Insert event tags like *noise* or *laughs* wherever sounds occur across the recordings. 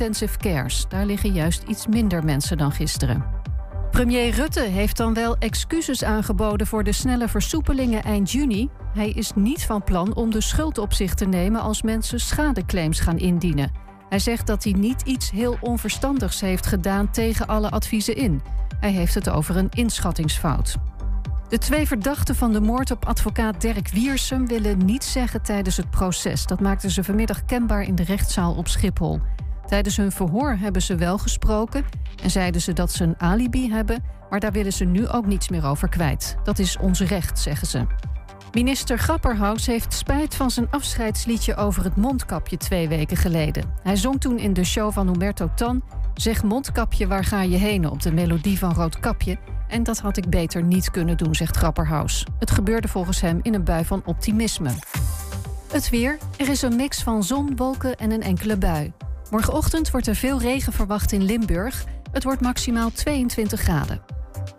intensive cares. Daar liggen juist iets minder mensen dan gisteren. Premier Rutte heeft dan wel excuses aangeboden voor de snelle versoepelingen eind juni. Hij is niet van plan om de schuld op zich te nemen als mensen schadeclaims gaan indienen. Hij zegt dat hij niet iets heel onverstandigs heeft gedaan tegen alle adviezen in. Hij heeft het over een inschattingsfout. De twee verdachten van de moord op advocaat Dirk Wiersum willen niets zeggen tijdens het proces. Dat maakten ze vanmiddag kenbaar in de rechtszaal op Schiphol. Tijdens hun verhoor hebben ze wel gesproken en zeiden ze dat ze een alibi hebben, maar daar willen ze nu ook niets meer over kwijt. Dat is ons recht, zeggen ze. Minister Grapperhaus heeft spijt van zijn afscheidsliedje over het mondkapje twee weken geleden. Hij zong toen in de show van Humberto Tan: Zeg mondkapje, waar ga je heen? op de melodie van Roodkapje. En dat had ik beter niet kunnen doen, zegt Grapperhaus. Het gebeurde volgens hem in een bui van optimisme. Het weer. Er is een mix van zon, wolken en een enkele bui. Morgenochtend wordt er veel regen verwacht in Limburg. Het wordt maximaal 22 graden.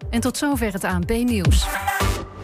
En tot zover het ANP-nieuws.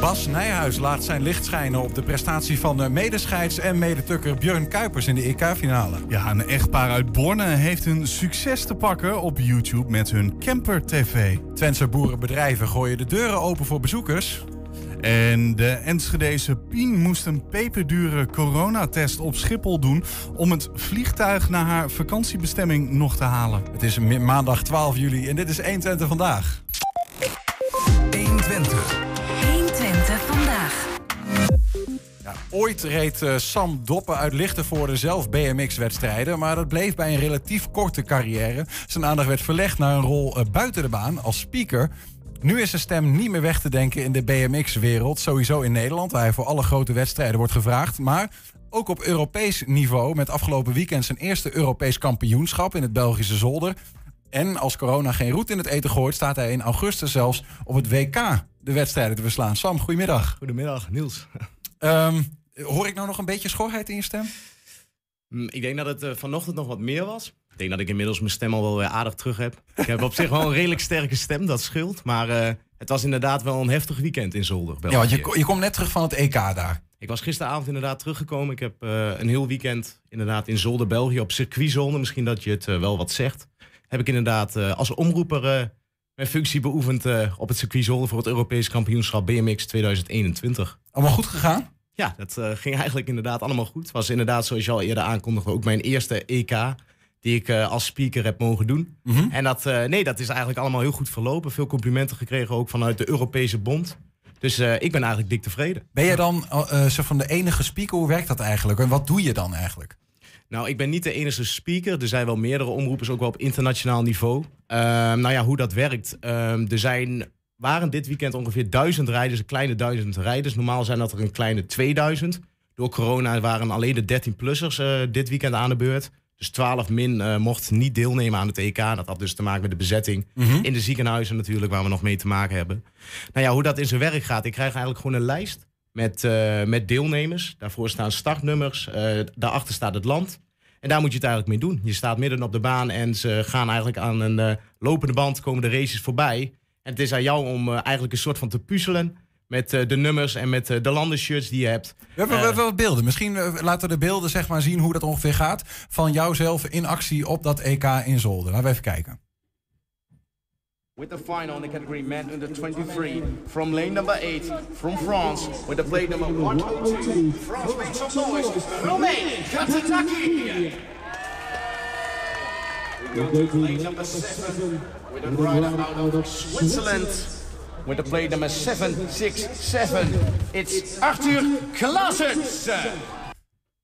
Bas Nijhuis laat zijn licht schijnen op de prestatie van eh, medescheids en medetukker Björn Kuipers in de EK-finale. Ja, een echtpaar uit Borne heeft een succes te pakken op YouTube met hun Camper TV. Twentse boerenbedrijven gooien de deuren open voor bezoekers. En de Enschedese Pien moest een peperdure coronatest op Schiphol doen om het vliegtuig naar haar vakantiebestemming nog te halen. Het is maandag 12 juli en dit is 120 vandaag. 120. Ooit reed eh, Sam Doppen uit Lichtenvoorde zelf BMX-wedstrijden, maar dat bleef bij een relatief korte carrière. Zijn aandacht werd verlegd naar een rol eh, buiten de baan als speaker. Nu is zijn stem niet meer weg te denken in de BMX-wereld, sowieso in Nederland, waar hij voor alle grote wedstrijden wordt gevraagd. Maar ook op Europees niveau, met afgelopen weekend zijn eerste Europees kampioenschap in het Belgische Zolder. En als corona geen roet in het eten gooit, staat hij in augustus zelfs op het WK de wedstrijden te verslaan. Sam, goedemiddag. Goedemiddag, Niels. Ehm, hoor ik nou nog een beetje schorheid in je stem? Mm, Ik denk dat het eh, vanochtend nog wat meer was. Ik denk dat ik inmiddels mijn stem al wel weer aardig terug heb. Ik heb op zich wel een redelijk sterke stem, dat scheelt. Maar eh, het was inderdaad wel een heftig weekend in Zolder. Ja, want je, België. je komt net terug van het EK daar. Ik was gisteravond inderdaad teruggekomen. Ik heb eh, een heel weekend inderdaad in Zolder, België, op circuitzone. Misschien dat je het wel wat zegt. Heb ik inderdaad als omroeper mijn functie beoefend op het circuitzone voor het Europees kampioenschap BMX 2021. Allemaal goed gegaan? Ja, dat eh, ging eigenlijk inderdaad allemaal goed. Het was inderdaad, zoals je al eerder aankondigde, ook mijn eerste EK die ik eh, als speaker heb mogen doen. Mhm. En dat, eh, nee, dat is eigenlijk allemaal heel goed verlopen. Veel complimenten gekregen ook vanuit de Europese Bond. Dus ik ben eigenlijk dik tevreden. Ben jij dan zo van de enige speaker? Hoe werkt dat eigenlijk? En wat doe je dan eigenlijk? Nou, ik ben niet de enige speaker. Er zijn wel meerdere omroepers, ook wel op internationaal niveau. Ehm, nou ja, hoe dat werkt. Ehm, er zijn, waren dit weekend ongeveer duizend rijders, een kleine duizend rijders. Normaal zijn dat er een kleine 2000. Door corona waren alleen de 13-plussers eh, dit weekend aan de beurt. Dus 12 min eh, mocht niet deelnemen aan het EK. Dat had dus te maken met de bezetting in de ziekenhuizen natuurlijk, waar we nog mee te maken hebben. Nou ja, hoe dat in zijn werk gaat. Ik krijg eigenlijk gewoon een lijst met, eh, met deelnemers. Daarvoor staan startnummers. daarachter staat het land. En daar moet je het eigenlijk mee doen. Je staat midden op de baan en ze gaan eigenlijk aan een lopende band komen de races voorbij. En het is aan jou om eh, eigenlijk een soort van te puzzelen met eh, de nummers en met eh, de landenshirts die je hebt. We hebben, we hebben wat beelden. Misschien laten we de beelden zeg maar, zien hoe dat ongeveer gaat. Van jouzelf in actie op dat EK in Zolder. Laten we even kijken. With the final in the category men under 23 from lane number 8 from France with the plate number 102. France makes some noise. Romain to plate number 7 with a rider out of Switzerland with the plate number 767. It's Arthur Klaasens.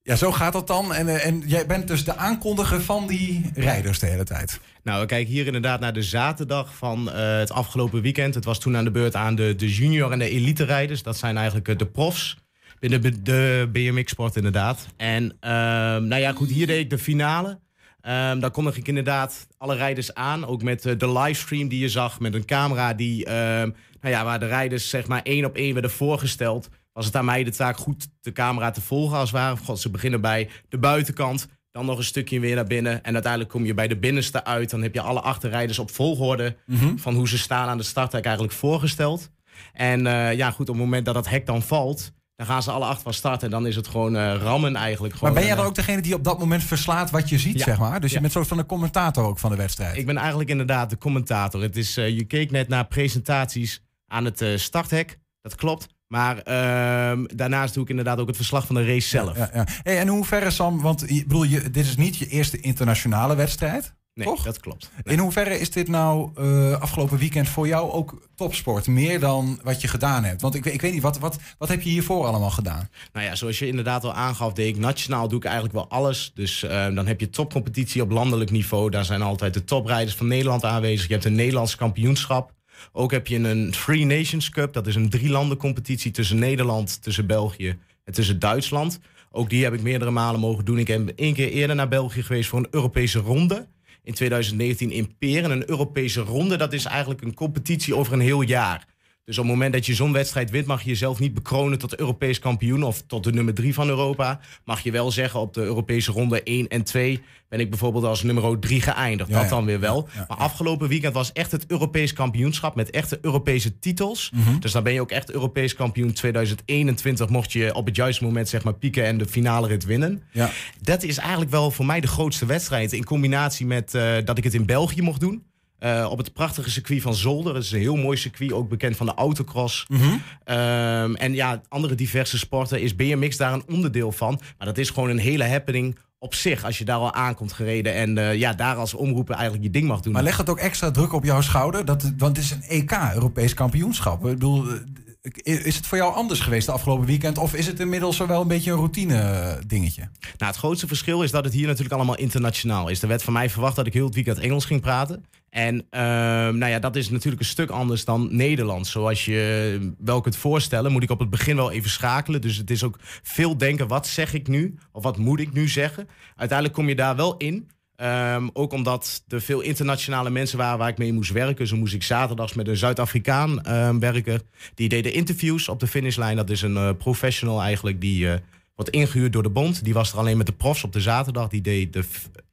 Ja, zo gaat dat dan. En, eh, en jij bent dus de aankondiger van die rijders de hele tijd. Nou, we kijken hier inderdaad naar de zaterdag van eh, het afgelopen weekend. Het was toen aan de beurt aan de, de junior en de elite rijders. Dat zijn eigenlijk eh, de profs binnen de, de BMX-sport inderdaad. En ehm, nou ja, goed, hier deed ik de finale. Ehm daar kondig ik inderdaad alle rijders aan. Ook met eh, de livestream die je zag. Met een camera die, ehm, nou ja, waar de rijders zeg maar één op één werden voorgesteld. Was het aan mij de taak goed de camera te volgen als het ware. God, ze beginnen bij de buitenkant. Dan nog een stukje weer naar binnen. En uiteindelijk kom je bij de binnenste uit. Dan heb je alle achterrijders op volgorde. Van hoe ze staan aan de starthek eigenlijk voorgesteld. En eh, ja, goed, op het moment dat dat hek dan valt. Dan gaan ze alle acht van start. En dan is het gewoon eh, rammen eigenlijk. Gewoon, Maar ben jij eh, dan ook degene die op dat moment verslaat wat je ziet, Ja. zeg maar? Dus je Ja. bent soort van de commentator ook van de wedstrijd. Ik ben eigenlijk inderdaad de commentator. Het is, eh, je keek net naar presentaties aan het eh, starthek. Dat klopt. Maar ehm, daarnaast doe ik inderdaad ook het verslag van de race zelf. Ja, ja. Hey, en in hoeverre, Sam, want je, bedoel, je, dit is niet je eerste internationale wedstrijd. Nee, Toch? dat klopt. In hoeverre is dit nou eh, afgelopen weekend voor jou ook topsport? Meer dan wat je gedaan hebt? Want ik, weet- ik weet niet, wat, wat, wat heb je hiervoor allemaal gedaan? Nou ja, zoals je inderdaad al aangaf, deed ik nationaal doe ik eigenlijk wel alles. Dus eh, dan heb je topcompetitie op landelijk niveau. Daar zijn altijd de toprijders van Nederland aanwezig. Je hebt een Nederlands kampioenschap. Ook heb je een Three Nations Cup. Dat is een drie landen competitie tussen Nederland, tussen België en tussen Duitsland. Ook die heb ik meerdere malen mogen doen. Ik ben één keer eerder naar België geweest voor een Europese ronde. In 2019 in Peren. Een Europese ronde, dat is eigenlijk een competitie over een heel jaar. Dus op het moment dat je zo'n wedstrijd wint, mag je jezelf niet bekronen tot Europees kampioen of tot de nummer 3 van Europa. Mag je wel zeggen op de Europese ronde 1 en 2 ben ik bijvoorbeeld als nummer 3 geëindigd. Ja, dat ja. dan weer wel. Ja, maar afgelopen weekend was echt het Europees kampioenschap met echte Europese titels. Mhm. Dus dan ben je ook echt Europees kampioen 2021. Mocht je op het juiste moment zeg maar pieken en de finale rit winnen. Ja. Dat is eigenlijk wel voor mij de grootste wedstrijd. In combinatie met eh, dat ik het in België mocht doen. Eh, op het prachtige circuit van Zolder. Dat is een heel mooi circuit, ook bekend van de autocross. Ehm, en ja, andere diverse sporten is BMX daar een onderdeel van. Maar dat is gewoon een hele happening op zich. Als je daar al aankomt gereden en eh, ja, daar als omroeper eigenlijk je ding mag doen. Maar leg het ook extra druk op jouw schouder, dat, want het is een EK, Europees kampioenschap. Ik bedoel, eh, is het voor jou anders geweest de afgelopen weekend? Of is het inmiddels wel een beetje een routine dingetje? Nou, het grootste verschil is dat het hier natuurlijk allemaal internationaal is. Er werd van mij verwacht dat ik heel het weekend Engels ging praten. En ehm, nou ja, dat is natuurlijk een stuk anders dan Nederlands. Zoals je wel kunt voorstellen, moet ik op het begin wel even schakelen. Dus het is ook veel denken, wat zeg ik nu? Of wat moet ik nu zeggen? Uiteindelijk kom je daar wel in. Ehm, ook omdat er veel internationale mensen waren waar ik mee moest werken. Zo moest ik zaterdags met een Zuid-Afrikaan ehm, werken. Die deed de interviews op de finishlijn. Dat is een eh, professional eigenlijk die eh, wordt ingehuurd door de bond. Die was er alleen met de profs op de zaterdag. Die deed de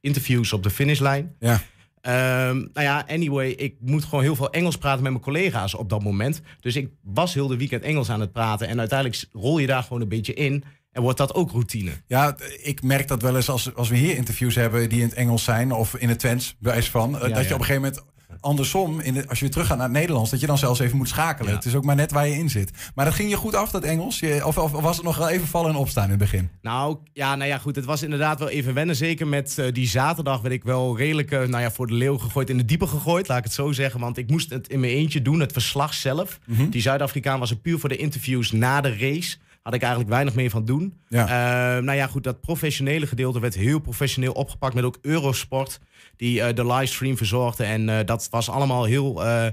interviews op de finishlijn. Ja. Ehm, nou ja, anyway, ik moet gewoon heel veel Engels praten met mijn collega's op dat moment. Dus ik was heel de weekend Engels aan het praten. En uiteindelijk rol je daar gewoon een beetje in. En wordt dat ook routine. Ja, ik merk dat wel eens als, als we hier interviews hebben die in het Engels zijn of in het Twents, wijs van, eh, Ja, dat je op een gegeven moment andersom, in de, als je weer terug gaat naar het Nederlands, dat je dan zelfs even moet schakelen. Ja. Het is ook maar net waar je in zit. Maar dat ging je goed af, dat Engels? Je, of, of was het nog wel even vallen en opstaan in het begin? Nou ja, nou ja, goed. Het was inderdaad wel even wennen. Zeker met eh, die zaterdag werd ik wel redelijk eh, nou ja, voor de leeuw gegooid, in de diepe gegooid, laat ik het zo zeggen. Want ik moest het in mijn eentje doen, het verslag zelf. Die Zuid-Afrikaan was er puur voor de interviews na de race. Had ik eigenlijk weinig meer van doen. Ja. Eh, nou ja, goed, dat professionele gedeelte werd heel professioneel opgepakt met ook Eurosport, die eh, de livestream verzorgde. En eh, dat was allemaal heel, eh,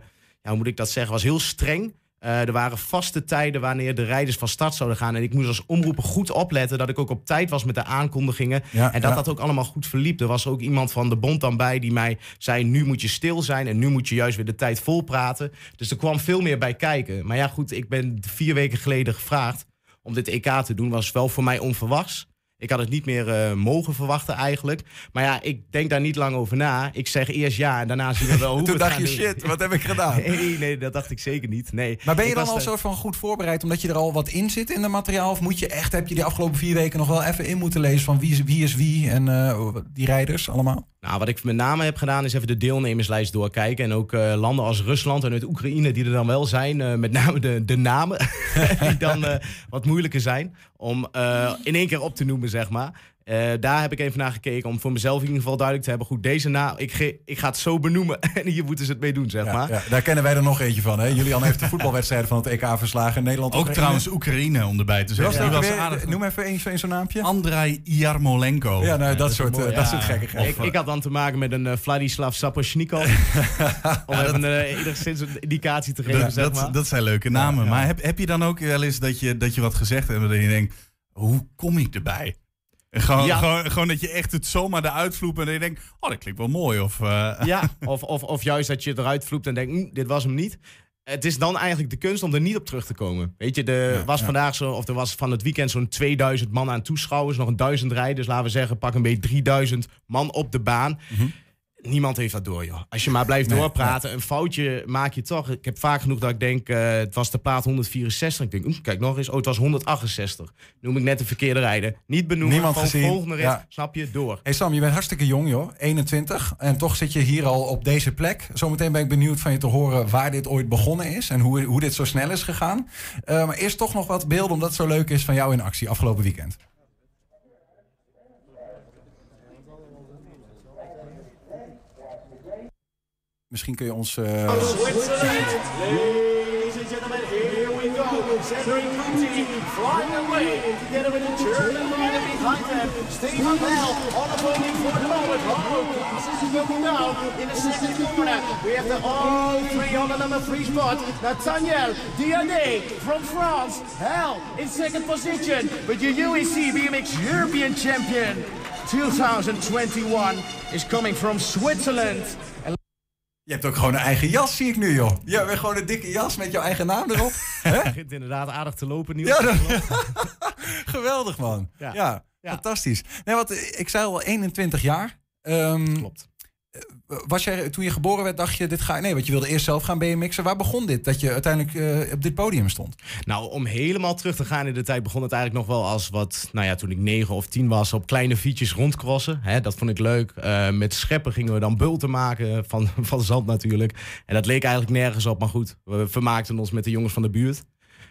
ja, hoe moet ik dat zeggen, was heel streng. Er waren vaste tijden wanneer de rijders van start zouden gaan. En ik moest als omroeper goed opletten dat ik ook op tijd was met de aankondigingen. Ja, en dat ja. dat ook allemaal goed verliep. Er was ook iemand van de bond dan bij die mij zei: nu moet je stil zijn en nu moet je juist weer de tijd vol praten. Dus er kwam veel meer bij kijken. Maar ja, goed, ik ben vier weken geleden gevraagd om dit EK te doen. Was wel voor mij onverwachts. Ik had het niet meer eh, mogen verwachten eigenlijk. Maar ja, ik denk daar niet lang over na. Ik zeg eerst ja en daarna zien we wel *laughs* hoe Toen het dacht je, doen. shit, wat heb ik gedaan? *laughs* Nee, nee, dat dacht ik zeker niet. Nee. Maar ben je Ik dan al soort van goed voorbereid omdat je er al wat in zit in het materiaal? Of moet je echt, heb je die afgelopen vier weken nog wel even in moeten lezen van wie is wie, is wie en eh, die rijders allemaal? Nou, wat ik met name heb gedaan is even de deelnemerslijst doorkijken. En ook eh, landen als Rusland en uit Oekraïne die er dan wel zijn. eh, met name de, de namen *laughs* die dan eh, wat moeilijker zijn om in één keer op te noemen, zeg maar. Eh, daar heb ik even naar gekeken om voor mezelf in ieder geval duidelijk te hebben. Goed, deze naam, ik, ge- ik ga het zo benoemen *laughs* en hier moeten ze het mee doen, zeg Ja, maar. ja, daar kennen wij er nog eentje van. Hè? Julian heeft de voetbalwedstrijden van het EK verslagen. Nederland Ook trouwens Oekraïne om erbij te Was zeggen. weer- aardig. Noem even een, zo'n- zo'n naampje. Andrei Jarmolenko. Ja, nou, dat, soort, mooi, eh, dat ja. soort gekkigheid. Ik, ik had dan te maken met een eh, Vladislav Sapochnikov. *laughs* om even eh, enigszins een indicatie te geven, Dat, zeg dat, maar. dat zijn leuke namen. ja. Maar heb, heb je dan ook wel eens dat je, dat je wat gezegd hebt en dat je denkt, hoe kom ik erbij? En gewoon, Ja. gewoon, gewoon dat je echt het zomaar eruit vloept en dat je denkt, oh dat klinkt wel mooi. Of, eh, *laughs* Ja, *laughs* of, of, of juist dat je eruit vloept en denkt, "Hm, dit was hem niet. Het is dan eigenlijk de kunst om er niet op terug te komen. Weet je, er was vandaag zo, of er was van het weekend zo'n 2000 man aan toeschouwers, nog een duizend rijden. Dus laten we zeggen, pak een beetje 3000 man op de baan. Niemand heeft dat door, joh. Als je maar blijft doorpraten, een foutje maak je toch. Ik heb vaak genoeg dat ik denk, eh, het was de plaat 164. Ik denk, oeh, kijk nog eens, oh, het was 168. Noem ik net de verkeerde rijden. Niet benoemen, Niemand gewoon gezien. volgende rit, Ja. snap je, door. Hey Sam, je bent hartstikke jong joh, 21. En toch zit je hier al op deze plek. Zometeen ben ik benieuwd van je te horen waar dit ooit begonnen is. En hoe, hoe dit zo snel is gegaan. Eh, maar eerst toch nog wat beelden, omdat het zo leuk is van jou in actie afgelopen weekend. Misschien kun je ons... eh, Switzerland. Ladies and gentlemen, here we go. Cedric Conti flying away together with the German rider behind them. Stefan Bell on the podium for the moment. Oh, this is looking down in the second corner. We have the all three on the number three spot. Nathaniel from France. Hell in second position. But your UEC BMX European champion 2021 is coming from Switzerland. Je hebt ook gewoon een eigen jas, zie ik nu joh. Je hebt gewoon een dikke jas met jouw eigen naam erop. *laughs* Het begint inderdaad aardig te lopen, Niels. Ja, *laughs* Geweldig man. Ja, Ja. Ja. fantastisch. Nee, want eh, ik zei al 21 jaar. Ehm, Klopt. Was jij, toen je geboren werd, dacht je, dit ga Nee, want je wilde eerst zelf gaan BMX'en. Waar begon dit, dat je uiteindelijk eh, op dit podium stond? Nou, om helemaal terug te gaan in de tijd begon het eigenlijk nog wel als wat, nou ja, toen ik negen of tien was, op kleine fietsjes rondcrossen. Dat vond ik leuk. Eh, met scheppen gingen we dan bulten maken van, *laughs* van zand natuurlijk. En dat leek eigenlijk nergens op, maar goed, we vermaakten ons met de jongens van de buurt.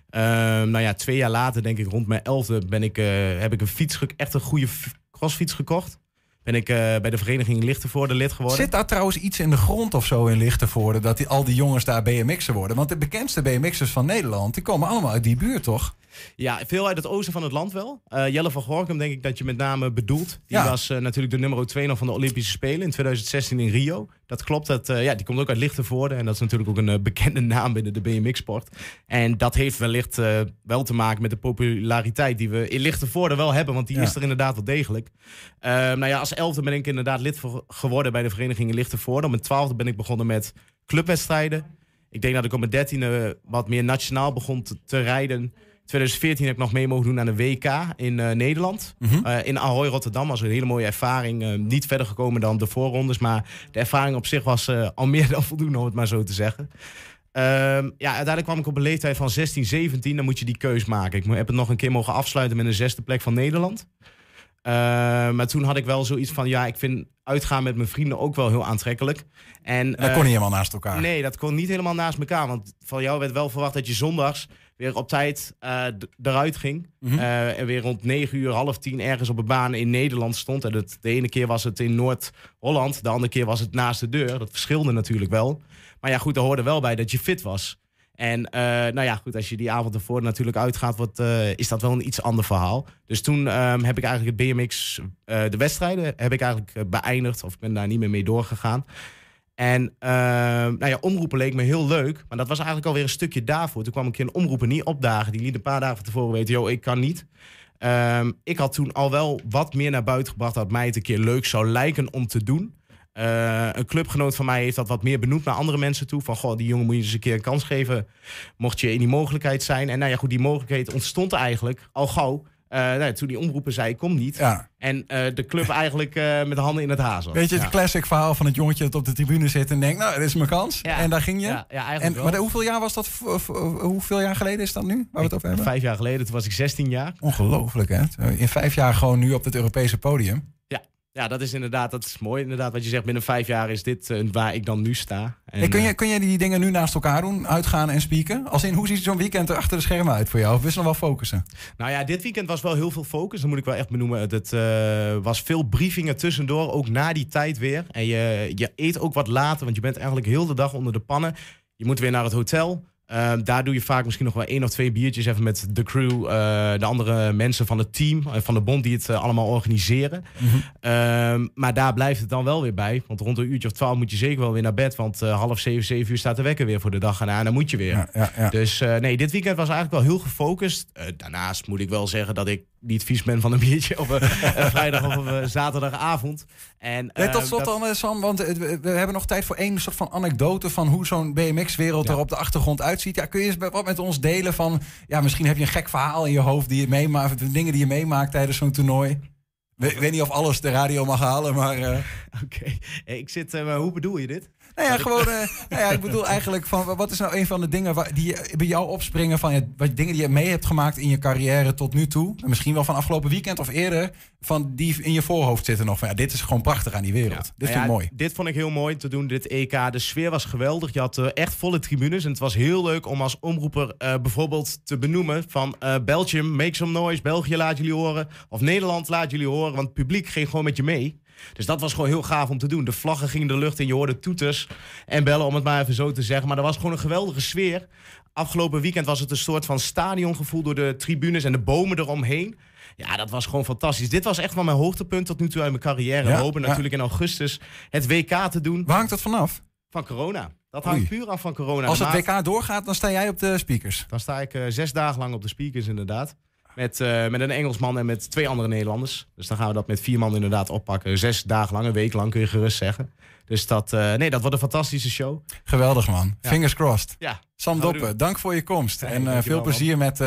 Ehm, nou ja, twee jaar later, denk ik rond mijn elfde, ben ik, eh, heb ik een fiets, echt een goede crossfiets gekocht. Ben ik eh, bij de vereniging Lichtenvoorde lid geworden. Zit daar trouwens iets in de grond of zo in Lichtenvoorde... dat die, al die jongens daar BMX'er worden? Want de bekendste BMX'ers van Nederland... die komen allemaal uit die buurt, toch? Ja, veel uit het oosten van het land wel. Eh, Jelle van Gorkum denk ik dat je met name bedoelt. Die Ja. was eh, natuurlijk de nummer 2 nog van de Olympische Spelen in 2016 in Rio. Dat klopt. Dat, eh, ja, die komt ook uit Lichtenvoorde. En dat is natuurlijk ook een *laughs* bekende naam binnen de BMX-sport. En dat heeft wellicht wel te maken met de populariteit die we in Lichtenvoorde wel hebben. Want die Ja. is er inderdaad wel degelijk. Eh, nou ja, als elfde ben ik inderdaad lid geworden bij de vereniging in Lichtenvoorde. Op mijn twaalfde ben ik begonnen met clubwedstrijden. Ik denk dat ik op mijn dertiende wat meer nationaal begon te, te rijden. 2014 heb ik nog mee mogen doen aan de WK in eh, Nederland. Eh, in Ahoy, Rotterdam. was een hele mooie ervaring. Eh, niet verder gekomen dan de voorrondes. Maar de ervaring op zich was al meer *laughs* dan voldoende, om het maar zo te zeggen. Ehm, ja, uiteindelijk kwam ik op een leeftijd van 16, 17. Dan moet je die keus maken. Ik heb het nog een keer mogen afsluiten met een zesde plek van Nederland. Ehm, maar toen had ik wel zoiets van... Ja, ik vind uitgaan met mijn vrienden ook wel heel aantrekkelijk. En, Dat kon niet helemaal naast elkaar. Nee, dat kon niet helemaal naast elkaar. Want van jou werd wel verwacht dat je zondags weer op tijd eh, eruit ging. Mhm. Eh, en weer rond 9 uur, half tien ergens op een baan in Nederland stond. En het, de ene keer was het in Noord-Holland, de andere keer was het naast de deur. Dat verschilde natuurlijk wel. Maar ja, goed, er hoorde wel bij dat je fit was. En eh, nou ja, goed, als je die avond ervoor natuurlijk uitgaat, eh, is dat wel een iets ander verhaal. Dus toen ehm, heb ik eigenlijk het BMX, de wedstrijden, heb ik eigenlijk beëindigd. Of ik ben daar niet meer mee doorgegaan. En ehm, nou ja, omroepen leek me heel leuk. Maar dat was eigenlijk alweer een stukje daarvoor. Toen kwam ik een omroepen niet opdagen. Die liet een paar dagen van tevoren weten, joh, ik kan niet. Ehm, ik had toen al wel wat meer naar buiten gebracht... dat mij het een keer leuk zou lijken om te doen. Eh, een clubgenoot van mij heeft dat wat meer benoemd naar andere mensen toe. Van, goh, die jongen moet je eens een keer een kans geven... mocht je in die mogelijkheid zijn. En nou ja, goed, die mogelijkheid ontstond eigenlijk al gauw... eh, nou toen die omroepen zei, kom niet. Ja. En eh, de club eigenlijk eh, met de handen in het zat. Weet je, het Ja. classic verhaal van het jongetje dat op de tribune zit en denkt, nou, dit is mijn kans. Ja. En daar ging je. Ja, ja eigenlijk en, wel. maar hoeveel jaar was dat? Hoeveel jaar geleden is dat nu? Waar we het over hebben? Vijf jaar geleden, toen was ik 16 jaar. Ongelooflijk, hè? In vijf jaar gewoon nu op het Europese podium. Ja. Dat is inderdaad, dat is mooi inderdaad. Wat je zegt, binnen vijf jaar is dit eh, waar ik dan nu sta. En, Hey, kun, eh, je, kun je die dingen nu naast elkaar doen? Uitgaan en spieken? Als in, hoe ziet zo'n weekend er achter de schermen uit voor jou? Of wist je nog wel focussen? Nou ja, dit weekend was wel heel veel focus. Dat moet ik wel echt benoemen. Het eh, was veel briefingen tussendoor, ook na die tijd weer. En je, je eet ook wat later, want je bent eigenlijk heel de dag onder de pannen. Je moet weer naar het hotel. Ehm, daar doe je vaak misschien nog wel één of twee biertjes even met de crew, eh, de andere mensen van het team, eh, van de bond die het eh, allemaal organiseren. Ehm, maar daar blijft het dan wel weer bij. Want rond een uurtje of twaalf moet je zeker wel weer naar bed. Want half zeven, zeven uur staat de wekker weer voor de dag erna. En dan moet je weer. Ja, ja, ja. Dus nee, dit weekend was eigenlijk wel heel gefocust. Daarnaast moet ik wel zeggen dat ik niet vies ben van een biertje op een, *laughs* een vrijdag of een zaterdagavond. En, eh, tot slot dat- dan, eh, Sam, want eh, we, hebben nog tijd voor één soort van anekdote van hoe zo'n BMX-wereld er op de achtergrond uitziet. Ja, kun je eens wat met ons delen van, ja, misschien heb je een gek verhaal in je hoofd die je meemaakt, dingen die je meemaakt tijdens zo'n toernooi. Ik weet niet of alles de radio mag halen, maar eh, *laughs* Oké, ik zit. maar hoe bedoel je dit? Nou ja, gewoon, eh, nou ja, ik bedoel eigenlijk van, wat is nou een van de dingen waar, die je- bij jou opspringen van, ja, wat dingen die je mee hebt gemaakt in je carrière tot nu toe, en misschien wel van afgelopen weekend of eerder, van die in je voorhoofd zitten nog van, ja, dit is gewoon prachtig aan die wereld. Dit Nou vind ik ja, mooi. Dit vond ik heel mooi te doen, dit EK. De sfeer was geweldig. Je had eh, echt volle tribunes. En het was heel leuk om als omroeper eh, bijvoorbeeld te benoemen van eh, Belgium, make some noise. België laat jullie horen. Of Nederland laat jullie horen. Want het publiek ging gewoon met je mee. Dus dat was gewoon heel gaaf om te doen. De vlaggen gingen de lucht in. Je hoorde toeters en bellen, om het maar even zo te zeggen. Maar er was gewoon een geweldige sfeer. Afgelopen weekend was het een soort van stadiongevoel door de tribunes en de bomen eromheen. Ja, dat was gewoon fantastisch. Dit was echt wel mijn hoogtepunt tot nu toe uit mijn carrière. Ja, We hopen ja. natuurlijk in augustus het WK te doen Waar hangt dat vanaf? van corona. Dat Oei. hangt puur af van corona. Als het WK doorgaat, dan sta jij op de speakers. Dan sta ik eh, zes dagen lang op de speakers inderdaad. Met, eh, met een Engelsman en met twee andere Nederlanders. Dus dan gaan we dat met vier man inderdaad oppakken. Zes dagen lang, een week lang kun je gerust zeggen. Dus dat, eh, nee, dat wordt een fantastische show. Geweldig man. Ja. Fingers crossed. Ja, Sam Doppen, dank voor je komst. En eh, veel man. plezier met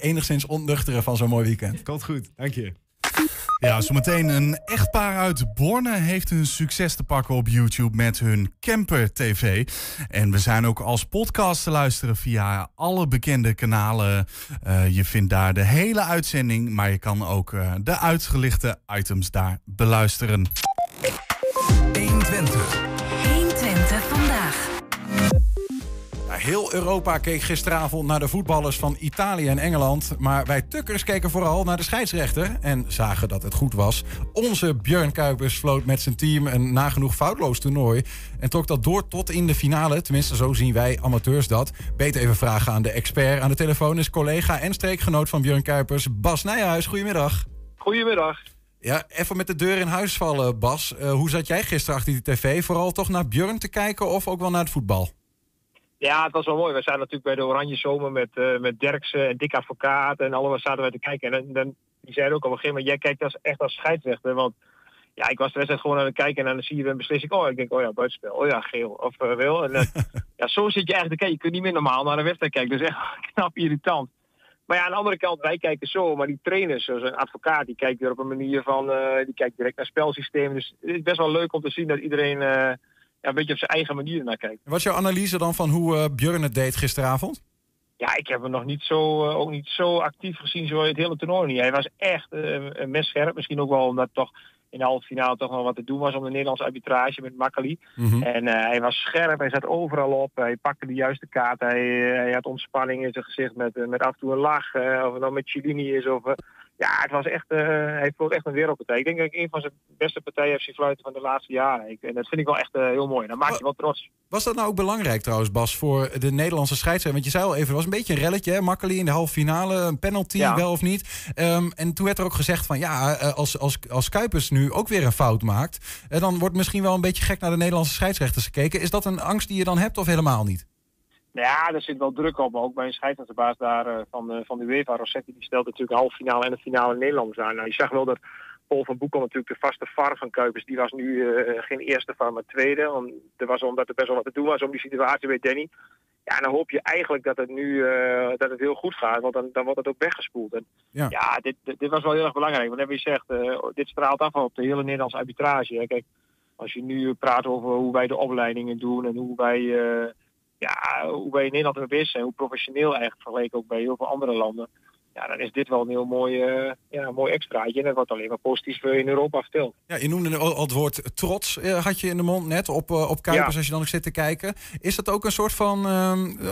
enigszins onnuchteren van zo'n mooi weekend. komt goed. Dank je. Ja, zometeen een echtpaar uit Borne heeft een succes te pakken op YouTube met hun Camper TV. En we zijn ook als podcast te luisteren via alle bekende kanalen. Eh, je vindt daar de hele uitzending, maar je kan ook eh, de uitgelichte items daar beluisteren. 120. 120 heel Europa keek gisteravond naar de voetballers van Italië en Engeland. Maar wij tukkers keken vooral naar de scheidsrechter. En zagen dat het goed was. Onze Björn Kuipers floot met zijn team een nagenoeg foutloos toernooi. En trok dat door tot in de finale. Tenminste, zo zien wij amateurs dat. Beter even vragen aan de expert. Aan de telefoon is collega en streekgenoot van Björn Kuipers, Bas Nijhuis. Goedemiddag. Goedemiddag. Ja, even met de deur in huis vallen, Bas. Eh, hoe zat jij gisteren achter die tv? Vooral toch naar Björn te kijken of ook wel naar het voetbal? Ja, het was wel mooi. We zaten natuurlijk bij de Oranje Zomer met, eh met Derksen en Dick Advocaat. En allemaal zaten wij te kijken. En dan, die zeiden ook op een gegeven moment, jij kijkt als, echt als scheidsrechter. Want ja, ik was de wedstrijd gewoon aan het kijken en dan zie je een beslissing. Oh, ik denk, oh ja, buitenspel. Oh ja, geel. Of uh, wil. En, uh, *laughs* ja, zo zit je eigenlijk te kijken. Je kunt niet meer normaal naar een wedstrijd kijken. Dus echt *laughs* knap irritant. Maar ja, aan de andere kant, wij kijken zo. Maar die trainers, zoals een advocaat, die kijkt weer op een manier van... Uh, die kijkt direct naar spelsystemen. Dus het is best wel leuk om te zien dat iedereen... Ja, een beetje op zijn eigen manier naar kijkt. Wat is jouw analyse dan van hoe uh, Björn het deed gisteravond? Ja, ik heb hem nog niet zo, uh, ook niet zo actief gezien zoals het hele toernooi niet. Hij was echt uh, een mes scherp. Misschien ook wel omdat toch in de halve finale toch nog wat te doen was om de Nederlandse arbitrage met Makkeli. Mm -hmm. En uh, hij was scherp, hij zat overal op, hij pakte de juiste kaart, hij, hij had ontspanning in zijn gezicht met, met af en toe een lach, uh, of het nou met Cellini is of... ja, het was echt, uh, hij vloot echt een wereldpartij. Ik denk dat ik een van zijn beste partijen heb zien fluiten van de laatste jaren. Ik, en dat vind ik wel echt uh, heel mooi. Dan maak je wel trots. Was dat nou ook belangrijk trouwens, Bas, voor de Nederlandse scheidsrechter? Want je zei al even, het was een beetje een relletje, hè? Makkeli in de halve finale, een penalty, ja. wel of niet. Um, en toen werd er ook gezegd van, ja, eh, als, als, als Kuipers nu ook weer een fout maakt, eh, dan wordt misschien wel een beetje gek naar de Nederlandse scheidsrechters gekeken. Is dat een angst die je dan hebt of helemaal niet? Ja, er zit wel druk op. Maar ook bij een scheidsrechterbaas daar uh, van, de, van de UEFA, Rossetti, die stelt natuurlijk halve finale en de finale Nederlanders aan. Nou, je zag wel dat Paul van Boekel natuurlijk de vaste VAR van Kuipers, die was nu uh, geen eerste VAR, maar tweede. Om, er was omdat er best wel wat te doen was om die situatie bij Danny. Ja, dan hoop je eigenlijk dat het nu uh, dat het heel goed gaat, want dan, dan wordt het ook weggespoeld. En ja, ja dit, dit, dit, was wel heel erg belangrijk. Want hebben je zegt, dit straalt af op de hele Nederlandse arbitrage. Hè. Kijk, als je nu praat over hoe wij de opleidingen doen en hoe wij, ja, hoe wij in Nederland mee bezig zijn, hoe professioneel eigenlijk vergeleken ook bij heel veel andere landen. ja, dan is dit wel een heel mooi, uh, ja, mooi extraatje. En dat wordt alleen maar positief in Europa verteld. Ja, je noemde al het woord trots, had je in de mond net op, op Kuipers als je dan nog zit te kijken. Is dat ook een soort van,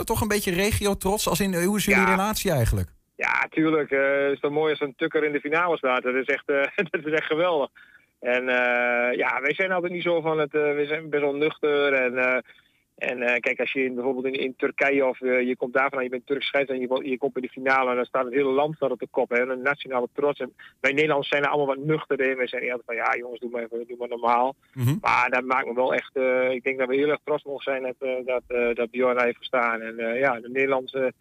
toch een beetje regio-trots? Als in, hoe is jullie relatie eigenlijk? Ja, tuurlijk. het is wel mooi als een tukker in de finale staat. Dat is echt, *laughs* dat is echt geweldig. En ja, wij zijn altijd niet zo van het, we zijn best wel nuchter en en uh, kijk, als je in, bijvoorbeeld in, in Turkije of uh, je komt daarvan, je bent Turks scheidsrechter en je, je komt in de finale en dan staat het hele land staat op de kop. Hè, een nationale trots. En wij Nederlanders zijn er allemaal wat nuchter in. Wij zijn altijd van ja jongens, doe maar, even, doe maar normaal. Mm -hmm. Maar dat maakt me wel echt, uh, ik denk dat we heel erg trots mogen zijn dat, dat, dat Bjorn heeft gestaan. En ja, de Nederlandse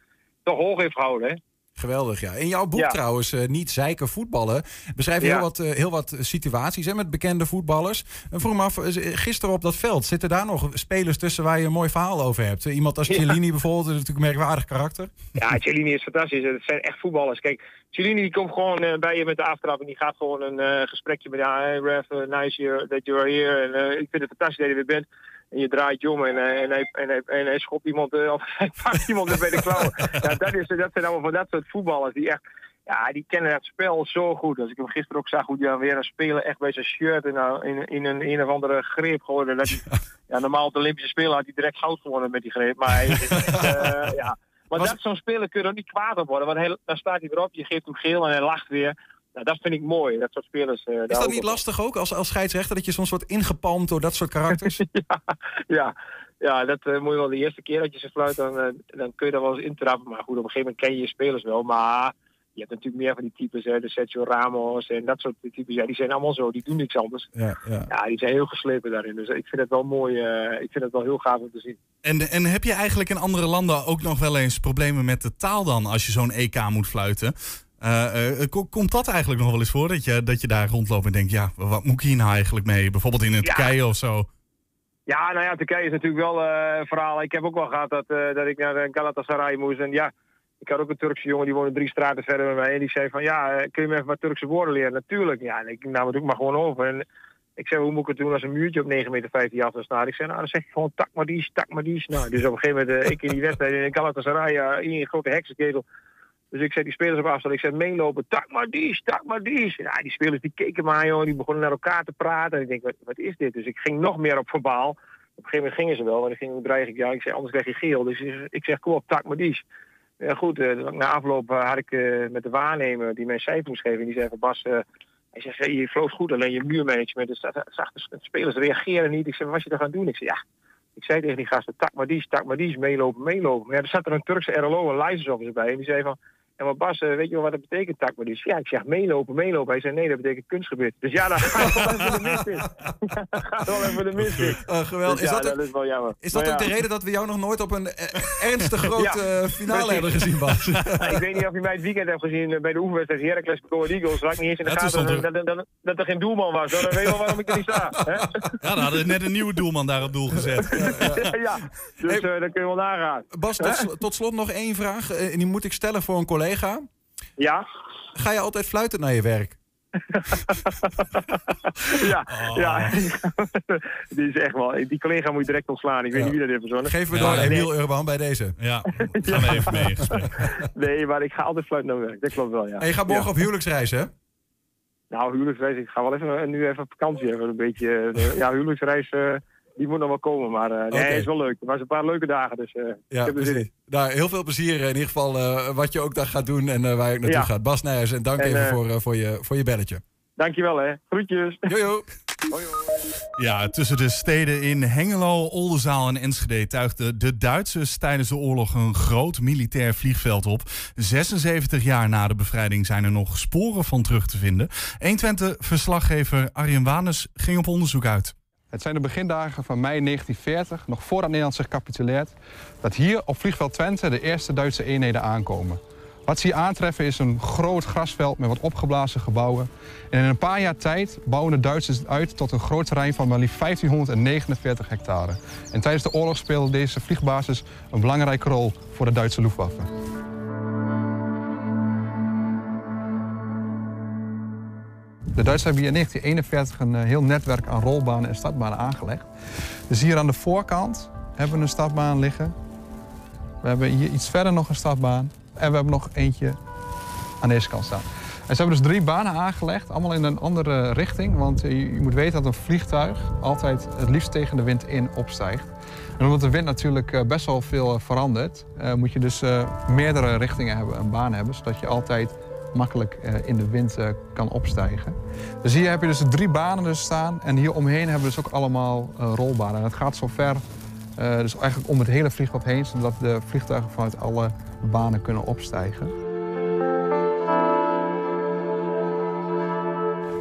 toch hoog heeft gehouden. Hè. Geweldig, ja. In jouw boek trouwens, uh, Niet zeiken voetballen, beschrijf je heel, wat, uh, heel wat situaties hè, met bekende voetballers. En vroeg me af, gisteren op dat veld, zitten daar nog spelers tussen waar je een mooi verhaal over hebt? Iemand als Cellini bijvoorbeeld, is natuurlijk een merkwaardig karakter. Ja, Cellini is fantastisch. Het zijn echt voetballers. Kijk, Cellini die komt gewoon uh, bij je met de aftrap en die gaat gewoon een gesprekje met ja, hey, ref, nice that you are here. En ik vind het fantastisch dat je er weer bent. En je draait je om en, en, hij, en, hij, en hij schopt iemand, uh, of *laughs* hij pakt iemand bij de klauwen. *laughs* ja, dat, is, dat zijn allemaal van dat soort voetballers die echt, ja, die kennen het spel zo goed. Als ik hem gisteren ook zag hoe hij dan weer een spelen echt bij zijn shirt in, in, in een een of andere greep geworden. Dat hij, ja, normaal op de Olympische Spelen had hij direct goud gewonnen met die greep. Maar hij uh, *laughs* ja. Maar Was... dat zo'n speler kun je er niet kwaad op worden. Want hij, dan staat hij erop, je geeft hem geel en hij lacht weer. Nou, dat vind ik mooi, dat soort spelers. Uh, is dat niet lastig ook als, als scheidsrechter dat je soms wordt ingepalmd door dat soort karakters? *laughs* ja, ja, ja, dat uh, moet je wel de eerste keer dat je ze fluit, dan, uh, dan kun je daar wel eens intrappen. Maar goed, op een gegeven moment ken je je spelers wel. Maar je hebt natuurlijk meer van die types, hè, de Sergio Ramos en dat soort types. Ja, die zijn allemaal zo, die doen niks anders. Ja, ja. ja die zijn heel geslepen daarin. Dus ik vind het wel mooi, ik vind het wel heel gaaf om te zien. En, en heb je eigenlijk in andere landen ook nog wel eens problemen met de taal dan, als je zo'n EK moet fluiten? Uh, uh, komt dat eigenlijk nog wel eens voor? Dat je, dat je daar rondloopt en denkt, ja, wat moet ik hier nou eigenlijk mee? Bijvoorbeeld in ja. Turkije of zo. Ja, nou ja, Turkije is natuurlijk wel uh, een verhaal. Ik heb ook wel gehad dat, dat ik naar Galatasaray moest. En ja, ik had ook een Turkse jongen, die woonde drie straten verder met mij. En die zei van, ja, kun je me even wat Turkse woorden leren? Natuurlijk. Ja, en ik nam het ook maar gewoon over. En ik zei, hoe moet ik het doen als een muurtje op 9,15 meter af staat? Ik zei, nou, dan zeg je gewoon tak maar dies, tak maar dies. Nou, dus op een gegeven moment, ik in die wedstrijd in Galatasaray, in een grote heksenketel dus ik zei die spelers op afstand, ik zei meelopen, tak maar die, tak maar die. Ja, die spelers die keken maar, joh, die begonnen naar elkaar te praten. En ik denk, wat, is dit? Dus ik ging nog meer op verbaal. Op een gegeven moment gingen ze wel, en dan ging dreig ik, ja, ik zei, anders krijg je geel. Dus ik zeg, kom op, tak maar die. Ja goed, uh, na afloop uh, had ik uh, met de waarnemer die mijn cijfer moest geven. En die zei van Bas, hij zegt, je vloog goed, alleen je muurmanagement. Dus zag de spelers reageren niet. Ik zei, wat was je daar gaan doen? Ik zei, ja, ik zei tegen die gasten, tak maar die, tak maar die, meelopen, meelopen. Maar ja, er zat er een Turkse RLO, een licensofficer bij. En die zei van, en wat Bas, weet je wel wat dat betekent, takmodies? Ja, ik zeg meelopen, meelopen. Hij zei nee, dat betekent kunstgebied. Dus ja, dan gaat wel even de mist in. *laughs* Ja, dan gaat wel even de mist in. Uh, geweldig. Dus is dat, dat is wel jammer. Is dat maar ook ja. de reden dat we jou nog nooit op een ernstig *laughs* grote ja, finale hebben gezien, Bas? *laughs* ik weet niet of je mij het weekend hebt gezien bij de oefenwedstrijd Heracles Go Eagles. Waar ik niet eens in de gaten dat, dat, dat, dat, er geen doelman was. Dan weet je wel waarom ik er niet sta. Hè? Ja, dan hadden we net een nieuwe doelman daar op doel gezet. ja, dus hey, uh, dan kun je wel nagaan. Bas, tot, tot slot nog één vraag. En die moet ik stellen voor een collega. Ja? Ga je altijd fluiten naar je werk? *laughs* ja, oh. ja. *laughs* die is echt wel. Die collega moet je direct ontslaan. Ik weet niet wie dat heeft verzonnen. Geef me door ja, Emiel nee. Urban bij deze. Ja, *laughs* gaan we even mee in gesprek. Nee, maar ik ga altijd fluiten naar werk. Dat klopt wel, ja. En je gaat morgen op huwelijksreis, hè? Nou, huwelijksreis. Ik ga wel even nu even op vakantie. Even een beetje. ja, huwelijksreis. Uh, die moet nog wel komen. Maar uh, nee, is wel leuk. Het was een paar leuke dagen, dus uh, ja, ik heb er. Nou, heel veel plezier in ieder geval uh, wat je ook daar gaat doen en waar je naartoe ja. gaat. Bas Nijers, en dank en, even voor, voor, je, voor je belletje. Dankjewel hè. Groetjes. Jojo. Hoi, Ja, tussen de steden in Hengelo, Oldenzaal en Enschede tuigden de Duitsers tijdens de oorlog een groot militair vliegveld op. 76 jaar na de bevrijding zijn er nog sporen van terug te vinden. 120-verslaggever Arjen Wanes ging op onderzoek uit. Het zijn de begindagen van mei 1940, nog voordat Nederland zich capituleert, dat hier op vliegveld Twente de eerste Duitse eenheden aankomen. Wat ze hier aantreffen is een groot grasveld met wat opgeblazen gebouwen. En in een paar jaar tijd bouwen de Duitsers het uit tot een groot terrein van maar liefst 1549 hectare. En tijdens de oorlog speelde deze vliegbasis een belangrijke rol voor de Duitse Luftwaffe. De Duitsers hebben hier in 1941 een heel netwerk aan rolbanen en startbanen aangelegd. Dus hier aan de voorkant hebben we een startbaan liggen. We hebben hier iets verder nog een startbaan. En we hebben nog eentje aan deze kant staan. En ze hebben dus drie banen aangelegd, allemaal in een andere richting. Want je, je moet weten dat een vliegtuig altijd het liefst tegen de wind in opstijgt. En omdat de wind natuurlijk eh, best wel veel eh, verandert, eh, moet je dus eh, meerdere richtingen hebben, een baan hebben, zodat je altijd makkelijk eh, in de wind eh, kan opstijgen. Dus hier heb je dus drie banen dus staan en hier omheen hebben we dus ook allemaal eh, rolbanen. En het gaat zo ver, dus eigenlijk om het hele vliegveld heen, zodat de vliegtuigen vanuit alle banen kunnen opstijgen.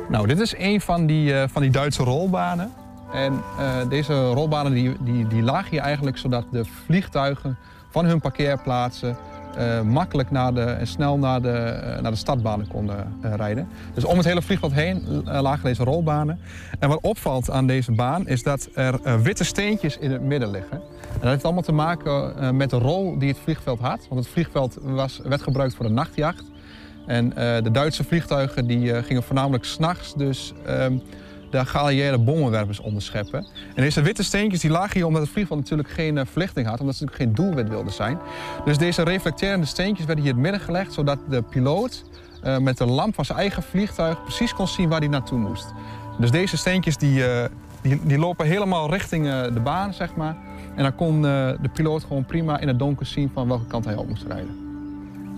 Nou, dit is een van die, van die Duitse rolbanen. En deze rolbanen die, die, die lagen hier eigenlijk zodat de vliegtuigen van hun parkeerplaatsen eh, makkelijk naar de, en snel naar de, eh, naar de stadbanen konden eh, rijden. Dus om het hele vliegveld heen lagen deze rolbanen. En wat opvalt aan deze baan is dat er witte steentjes in het midden liggen. En dat heeft allemaal te maken met de rol die het vliegveld had. Want het vliegveld was, werd gebruikt voor de nachtjacht. En de Duitse vliegtuigen die, gingen voornamelijk s'nachts dus ehm, de geallieerde bommenwerpers onderscheppen. En deze witte steentjes die lagen hier omdat het vliegveld natuurlijk geen eh, verlichting had, omdat ze natuurlijk geen doelwit wilden zijn. Dus deze reflecterende steentjes werden hier in het midden gelegd, zodat de piloot eh, met de lamp van zijn eigen vliegtuig precies kon zien waar hij naartoe moest. Dus deze steentjes die, eh, die, lopen helemaal richting de baan, zeg maar. En dan kon de piloot gewoon prima in het donker zien van welke kant hij op moest rijden.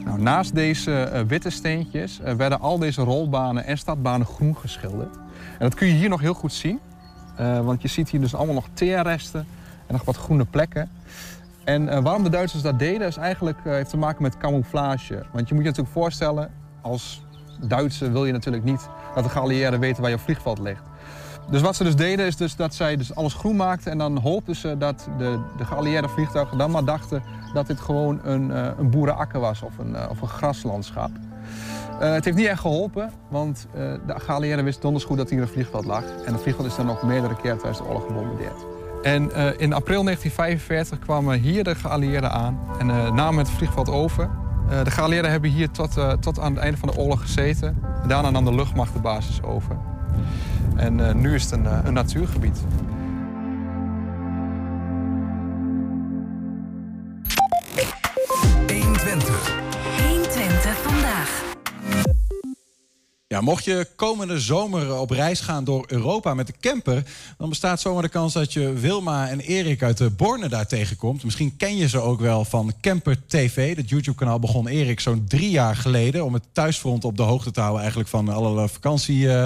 Nou, naast deze witte steentjes werden al deze rolbanen en stadbanen groen geschilderd. En dat kun je hier nog heel goed zien. Eh, want je ziet hier dus allemaal nog teerresten en nog wat groene plekken. En eh, waarom de Duitsers dat deden is eigenlijk eh, heeft te maken met camouflage. Want je moet je natuurlijk voorstellen, als Duitser wil je natuurlijk niet dat de geallieerden weten waar je vliegveld ligt. Dus wat ze dus deden is dus dat zij dus alles groen maakten en dan hoopten ze dat de, de geallieerde vliegtuigen dan maar dachten dat dit gewoon een, een boerenakker was of een, of een graslandschap. Eh, het heeft niet echt geholpen, want eh, de geallieerden wisten donders goed dat hier een vliegveld lag. En het vliegveld is dan nog meerdere keren tijdens de oorlog gebombardeerd. En eh, in april 1945 kwamen hier de geallieerden aan en namen het vliegveld over. De geallieerden hebben hier tot, tot aan het einde van de oorlog gezeten. Daarna nam de luchtmacht de basis over. En nu is het een, een natuurgebied. Ja, mocht je komende zomer op reis gaan door Europa met de camper... dan bestaat zomaar de kans dat je Wilma en Erik uit de Borne daar tegenkomt. Misschien ken je ze ook wel van Camper TV. Dat YouTube-kanaal begon Erik zo'n drie jaar geleden... om het thuisfront op de hoogte te houden eigenlijk van alle vakantie... eh,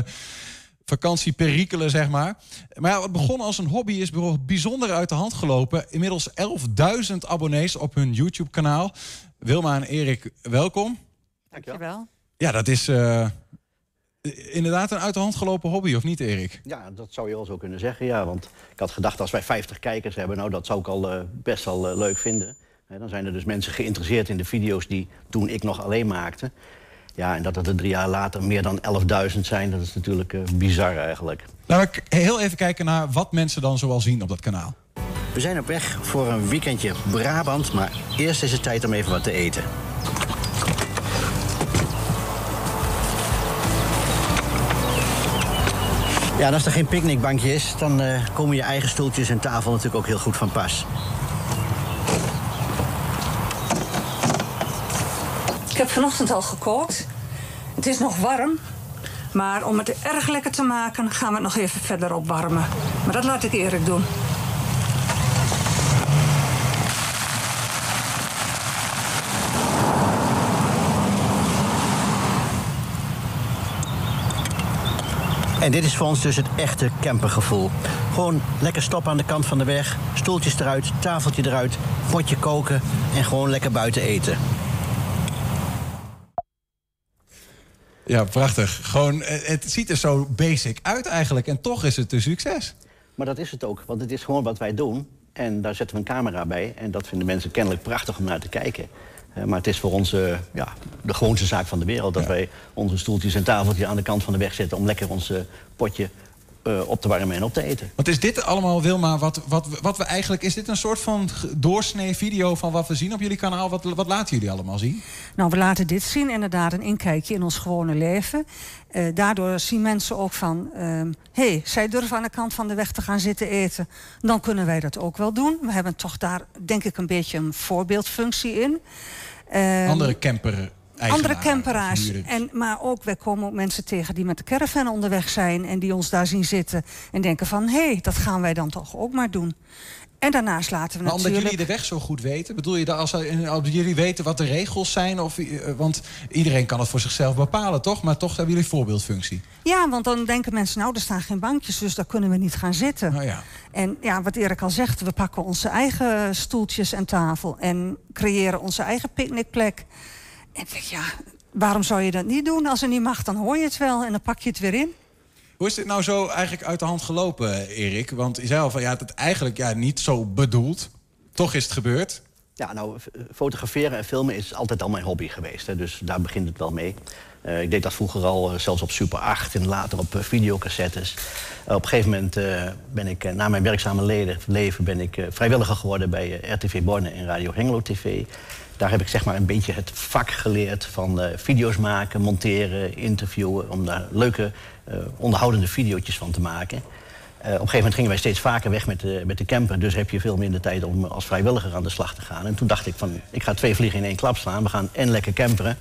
vakantieperikelen, zeg maar. Maar ja, wat begon als een hobby is bijzonder uit de hand gelopen. Inmiddels 11.000 abonnees op hun YouTube-kanaal. Wilma en Erik, welkom. Dankjewel. Ja, dat is eh, inderdaad een uit de hand gelopen hobby, of niet, Erik? Ja, dat zou je wel zo kunnen zeggen, ja. Want ik had gedacht, als wij 50 kijkers hebben... nou, dat zou ik al eh, best wel eh, leuk vinden. Dan zijn er dus mensen geïnteresseerd in de video's die toen ik nog alleen maakte. Ja, en dat het er drie jaar later meer dan 11.000 zijn... dat is natuurlijk eh, bizar eigenlijk. Laten we heel even kijken naar wat mensen dan zoal zien op dat kanaal. We zijn op weg voor een weekendje Brabant... maar eerst is het tijd om even wat te eten. Ja, en als er geen picknickbankje is, dan eh, komen je eigen stoeltjes en tafel natuurlijk ook heel goed van pas. Ik heb vanochtend al gekookt. Het is nog warm. Maar om het erg lekker te maken, gaan we het nog even verder opwarmen. Maar dat laat ik Erik doen. En dit is voor ons dus het echte campergevoel. Gewoon lekker stoppen aan de kant van de weg, stoeltjes eruit, tafeltje eruit, potje koken en gewoon lekker buiten eten. Ja, prachtig. Gewoon, eh, het ziet er zo basic uit eigenlijk. En toch is het een succes. Maar dat is het ook, want het is gewoon wat wij doen. En daar zetten we een camera bij. En dat vinden mensen kennelijk prachtig om naar te kijken. Eh, maar het is voor ons eh, ja, de gewoonste zaak van de wereld... dat wij onze stoeltjes en tafeltjes aan de kant van de weg zetten... om lekker ons eh, potje eh, op te warmen en op te eten. Want is dit allemaal, Wilma, wat, wat, wat we eigenlijk... Is dit een soort van doorsnee video van wat we zien op jullie kanaal? Wat, wat laten jullie allemaal zien? Nou, we laten dit zien, inderdaad, een inkijkje in ons gewone leven. Eh, daardoor zien mensen ook van... hé, hey, zij durven aan de kant van de weg te gaan zitten eten. Dan kunnen wij dat ook wel doen. We hebben toch daar, denk ik, een beetje een voorbeeldfunctie in. Ehm, Andere camper andere camperaars. En, maar ook, wij komen ook mensen tegen die met de caravan onderweg zijn... en die ons daar zien zitten en denken van... hé, hey, dat gaan wij dan toch ook maar doen. En daarnaast laten we maar natuurlijk... omdat jullie de weg zo goed weten? Bedoel je dat als, als jullie weten wat de regels zijn? Of, eh, want iedereen kan het voor zichzelf bepalen, toch? Maar toch hebben jullie voorbeeldfunctie. Ja, want dan denken mensen, nou, er staan geen bankjes... dus daar kunnen we niet gaan zitten. Oh ja. En ja, wat Erik al zegt, we pakken onze eigen stoeltjes en tafel... en creëren onze eigen picknickplek. En ik denk, ja, waarom zou je dat niet doen? Als er niet mag, dan hoor je het wel en dan pak je het weer in. Hoe is dit nou zo eigenlijk uit de hand gelopen, Erik? Want je zei al van ja, het eigenlijk ja, niet zo bedoeld. Toch is het gebeurd. Ja, nou, fotograferen en filmen is altijd al mijn hobby geweest. Hè, dus daar begint het wel mee. Uh, ik deed dat vroeger al, uh, zelfs op Super 8 en later op uh, videocassettes. op een gegeven moment ben ik, na mijn werkzame leden, leven, ben ik vrijwilliger geworden bij RTV Borne en Radio Hengelo TV. Daar heb ik zeg maar een beetje het vak geleerd van video's maken, monteren, interviewen. Om daar leuke uh, onderhoudende video's van te maken. Uh, op een gegeven moment gingen wij steeds vaker weg met de, met de camper. Dus heb je veel minder tijd om als vrijwilliger aan de slag te gaan. En toen dacht ik van, ik ga twee vliegen in één klap slaan. We gaan en lekker camperen.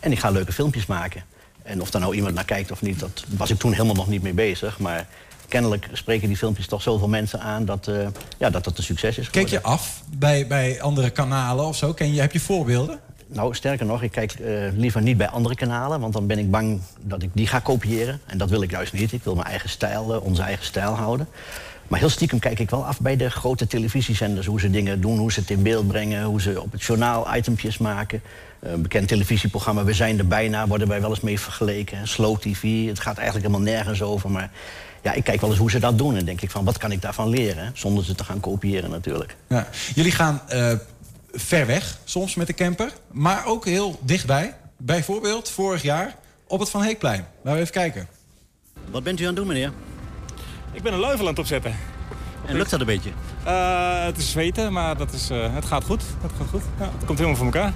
En ik ga leuke filmpjes maken. En of daar nou iemand naar kijkt of niet, dat was ik toen helemaal nog niet mee bezig. Maar kennelijk spreken die filmpjes toch zoveel mensen aan dat uh, ja, dat, dat een succes is. Geworden. Kijk je af bij, bij andere kanalen of zo? Ken je, heb je voorbeelden? Nou, sterker nog, ik kijk uh, liever niet bij andere kanalen... want dan ben ik bang dat ik die ga kopiëren. En dat wil ik juist niet. Ik wil mijn eigen stijl, uh, onze eigen stijl houden. Maar heel stiekem kijk ik wel af bij de grote televisiezenders... hoe ze dingen doen, hoe ze het in beeld brengen... hoe ze op het journaal itempjes maken. Een bekend televisieprogramma We zijn er bijna... worden wij wel eens mee vergeleken. Slow TV, het gaat eigenlijk helemaal nergens over... maar ja, ik kijk wel eens hoe ze dat doen en denk ik van... wat kan ik daarvan leren, zonder ze te gaan kopiëren natuurlijk. Ja. Jullie gaan ver weg, soms met de camper. Maar ook heel dichtbij. Bijvoorbeeld vorig jaar op het Van Heekplein. Laten we even kijken. Wat bent u aan het doen, meneer? Ik ben een luifel aan het opzetten. En lukt dat een beetje? Uh, het is zweten, maar dat is, uh, het gaat goed. Het gaat goed. Ja, het komt helemaal voor elkaar.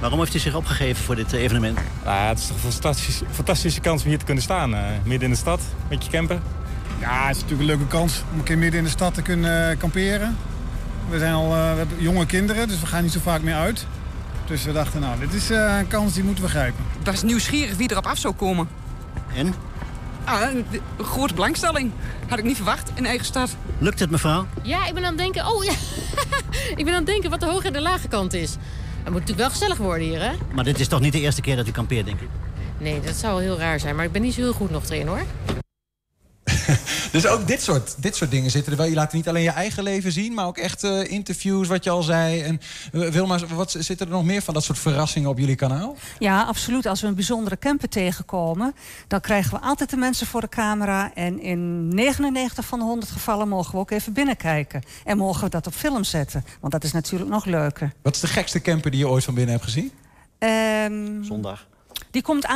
Waarom heeft u zich opgegeven voor dit evenement? Uh, het is toch een fantastische, fantastische kans om hier te kunnen staan. midden in de stad, met je camper. Ja, het is natuurlijk een leuke kans om een keer midden in de stad te kunnen kamperen. We, zijn al, uh, we hebben jonge kinderen, dus we gaan niet zo vaak meer uit. Dus we dachten, nou, dit is uh, een kans die moeten we grijpen. Ik was nieuwsgierig wie erop af zou komen. En? Ah, een, een grote belangstelling. Had ik niet verwacht in eigen stad. Lukt het, mevrouw? Ja, ik ben aan het denken... Oh, ja. *laughs* ik ben aan het denken wat de hoge en de lage kant is. Het moet natuurlijk wel gezellig worden hier, hè? Maar dit is toch niet de eerste keer dat u kampeert, denk ik? Nee, dat zou wel heel raar zijn. Maar ik ben niet zo heel goed nog erin, hoor. *laughs* dus ook dit soort, dit soort dingen zitten er wel. Je laat niet alleen je eigen leven zien, maar ook echt uh, interviews, wat je al zei. En uh, Wilma, wat zitten er nog meer van dat soort verrassingen op jullie kanaal? Ja, absoluut. Als we een bijzondere camper tegenkomen, dan krijgen we altijd de mensen voor de camera. En in 99 van de 100 gevallen mogen we ook even binnenkijken. En mogen we dat op film zetten. Want dat is natuurlijk nog leuker. Wat is de gekste camper die je ooit van binnen hebt gezien? Um, Zondag. Die komt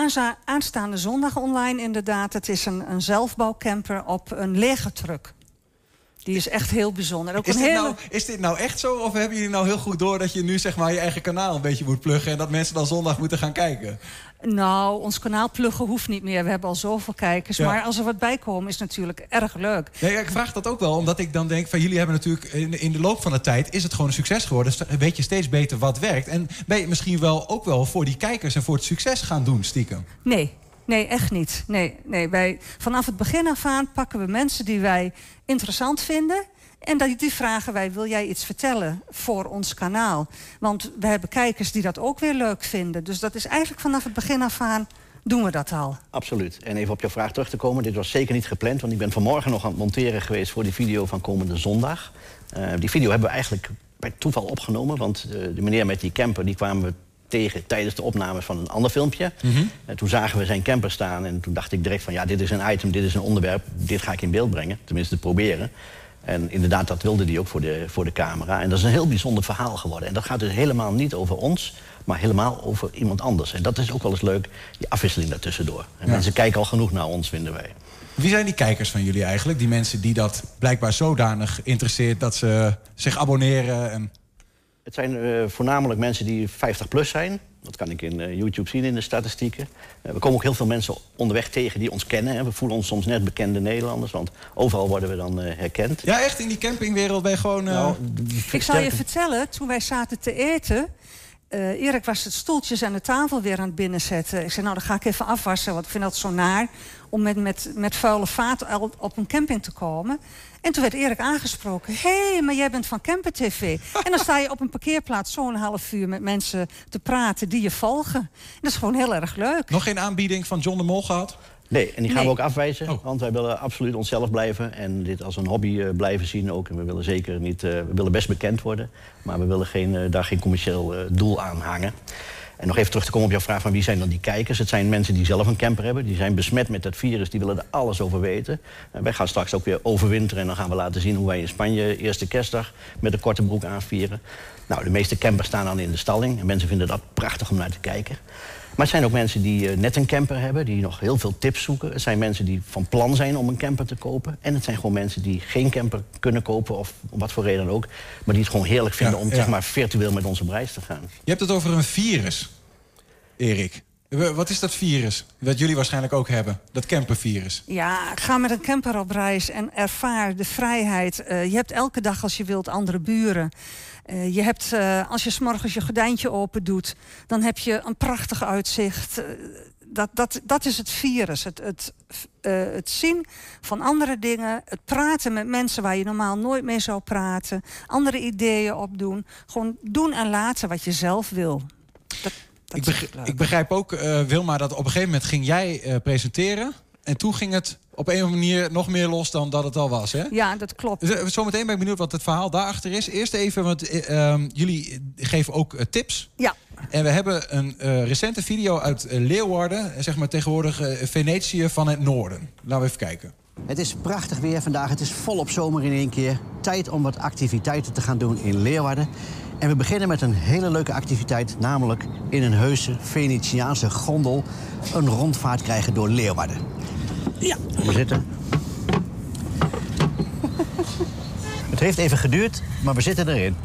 aanstaande zondag online inderdaad. Het is een, een zelfbouwcamper op een legertruck. Die is echt heel bijzonder. Ook is, dit hele... nou, is dit nou echt zo? Of hebben jullie nou heel goed door dat je nu zeg maar je eigen kanaal een beetje moet pluggen... en dat mensen dan zondag moeten gaan kijken? Nou, ons kanaal pluggen hoeft niet meer. We hebben al zoveel kijkers. Ja. Maar als er wat bij komen is het natuurlijk erg leuk. Ja, ik vraag dat ook wel, omdat ik dan denk... van jullie hebben natuurlijk in, in de loop van de tijd... is het gewoon een succes geworden. Dus weet je steeds beter wat werkt. En ben je misschien wel ook wel voor die kijkers... en voor het succes gaan doen, stiekem? Nee, Nee, echt niet. Nee, nee, wij, vanaf het begin af aan pakken we mensen die wij interessant vinden. En die, die vragen wij, wil jij iets vertellen voor ons kanaal? Want we hebben kijkers die dat ook weer leuk vinden. Dus dat is eigenlijk vanaf het begin af aan doen we dat al. Absoluut. En even op jouw vraag terug te komen. Dit was zeker niet gepland, want ik ben vanmorgen nog aan het monteren geweest... voor die video van komende zondag. Uh, die video hebben we eigenlijk bij toeval opgenomen. Want uh, de meneer met die camper, die kwamen we tegen tijdens de opnames van een ander filmpje. Mhm. En toen zagen we zijn camper staan en toen dacht ik direct van... ja, dit is een item, dit is een onderwerp, dit ga ik in beeld brengen. Tenminste, proberen. En inderdaad, dat wilde hij ook voor de, voor de camera. En dat is een heel bijzonder verhaal geworden. En dat gaat dus helemaal niet over ons, maar helemaal over iemand anders. En dat is ook wel eens leuk, die afwisseling daartussendoor. En Ja. mensen kijken al genoeg naar ons, vinden wij. Wie zijn die kijkers van jullie eigenlijk? Die mensen die dat blijkbaar zodanig interesseert... dat ze zich abonneren en... Het zijn eh, voornamelijk mensen die 50 plus zijn. Dat kan ik in eh, YouTube zien in de statistieken. Eh, we komen ook heel veel mensen onderweg tegen die ons kennen. Hè. We voelen ons soms net bekende Nederlanders, want overal worden we dan eh, herkend. Ja, echt in die campingwereld ben je gewoon... eh, Nou, Ik zal je vertellen, toen wij zaten te eten... eh, Erik was het stoeltjes en de tafel weer aan het binnenzetten. Ik zei, nou, dan ga ik even afwassen, want ik vind dat zo naar... om met, met, met vuile vaat op een camping te komen. En toen werd Erik aangesproken. Hé, hey, maar jij bent van Camper TV. en dan sta je op een parkeerplaats zo'n half uur... met mensen te praten die je volgen. En dat is gewoon heel erg leuk. Nog geen aanbieding van John de Mol gehad? Nee, en die gaan Nee. we ook afwijzen. Want wij willen absoluut onszelf blijven. En dit als een hobby eh, blijven zien ook. En we willen zeker niet... eh, we willen best bekend worden. Maar we willen geen, eh, daar geen commercieel eh, doel aan hangen. En nog even terug te komen op jouw vraag van wie zijn dan die kijkers. Het zijn mensen die zelf een camper hebben. Die zijn besmet met dat virus. Die willen er alles over weten. En wij gaan straks ook weer overwinteren. En dan gaan we laten zien hoe wij in Spanje eerste kerstdag met een korte broek aanvieren. Nou, de meeste campers staan dan in de stalling. En mensen vinden dat prachtig om naar te kijken. Maar het zijn ook mensen die eh, net een camper hebben, die nog heel veel tips zoeken. Het zijn mensen die van plan zijn om een camper te kopen. En het zijn gewoon mensen die geen camper kunnen kopen, of om wat voor reden dan ook. Maar die het gewoon heerlijk vinden Ja, om ja. zeg maar, virtueel met ons op reis te gaan. Je hebt het over een virus, Erik. Wat is dat virus? Dat jullie waarschijnlijk ook hebben. Dat campervirus. Ja, ga met een camper op reis en ervaar de vrijheid. Eh, je hebt elke dag als je wilt andere buren. Eh, je hebt, eh, als je s'morgens je gordijntje open doet, dan heb je een prachtig uitzicht. Eh, dat, dat, dat is het virus. Het, het, het zien van andere dingen. Het praten met mensen waar je normaal nooit mee zou praten. Andere ideeën opdoen. Gewoon doen en laten wat je zelf wil. Dat, dat Ik, is beg- echt leuk. ik begrijp ook, Wilma, dat op een gegeven moment ging jij presenteren. En toen ging het op een of andere manier nog meer los dan dat het al was, hè? Ja, dat klopt. Dus, eh, Zometeen ben ik benieuwd wat het verhaal daarachter is. Eerst even, want eh, ehm, jullie geven ook eh, tips. Ja. En we hebben een eh, recente video uit Leeuwarden. Zeg maar tegenwoordig Venetië van het noorden. Laten we even kijken. Het is prachtig weer vandaag. Het is volop zomer in één keer. Tijd om wat activiteiten te gaan doen in Leeuwarden. En we beginnen met een hele leuke activiteit, namelijk in een heuse Venetiaanse gondel een rondvaart krijgen door Leeuwarden. Ja, we zitten. Het heeft even geduurd, maar we zitten erin.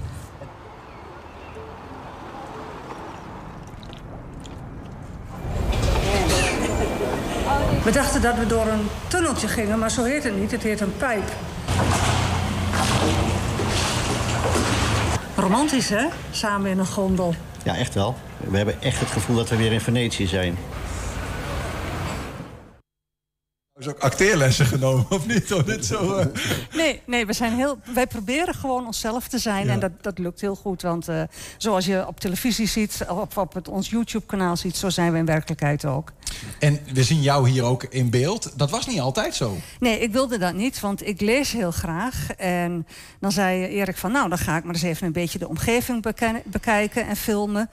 We dachten dat we door een tunneltje gingen, maar zo heet het niet. Het heet een pijp. Romantisch, hè? Samen in een gondel. Ja, echt wel. We hebben echt het gevoel dat we weer in Venetië zijn. Is ook acteerlessen genomen, of niet? Of dit zo, eh, Nee, nee we zijn heel, wij proberen gewoon onszelf te zijn. Ja. En dat, dat lukt heel goed. Want eh, zoals je op televisie ziet, of op het, ons YouTube-kanaal ziet... zo zijn we in werkelijkheid ook. En we zien jou hier ook in beeld. Dat was niet altijd zo. Nee, ik wilde dat niet, want ik lees heel graag. En dan zei Erik van, nou, dan ga ik maar eens even een beetje de omgeving bekijken en filmen.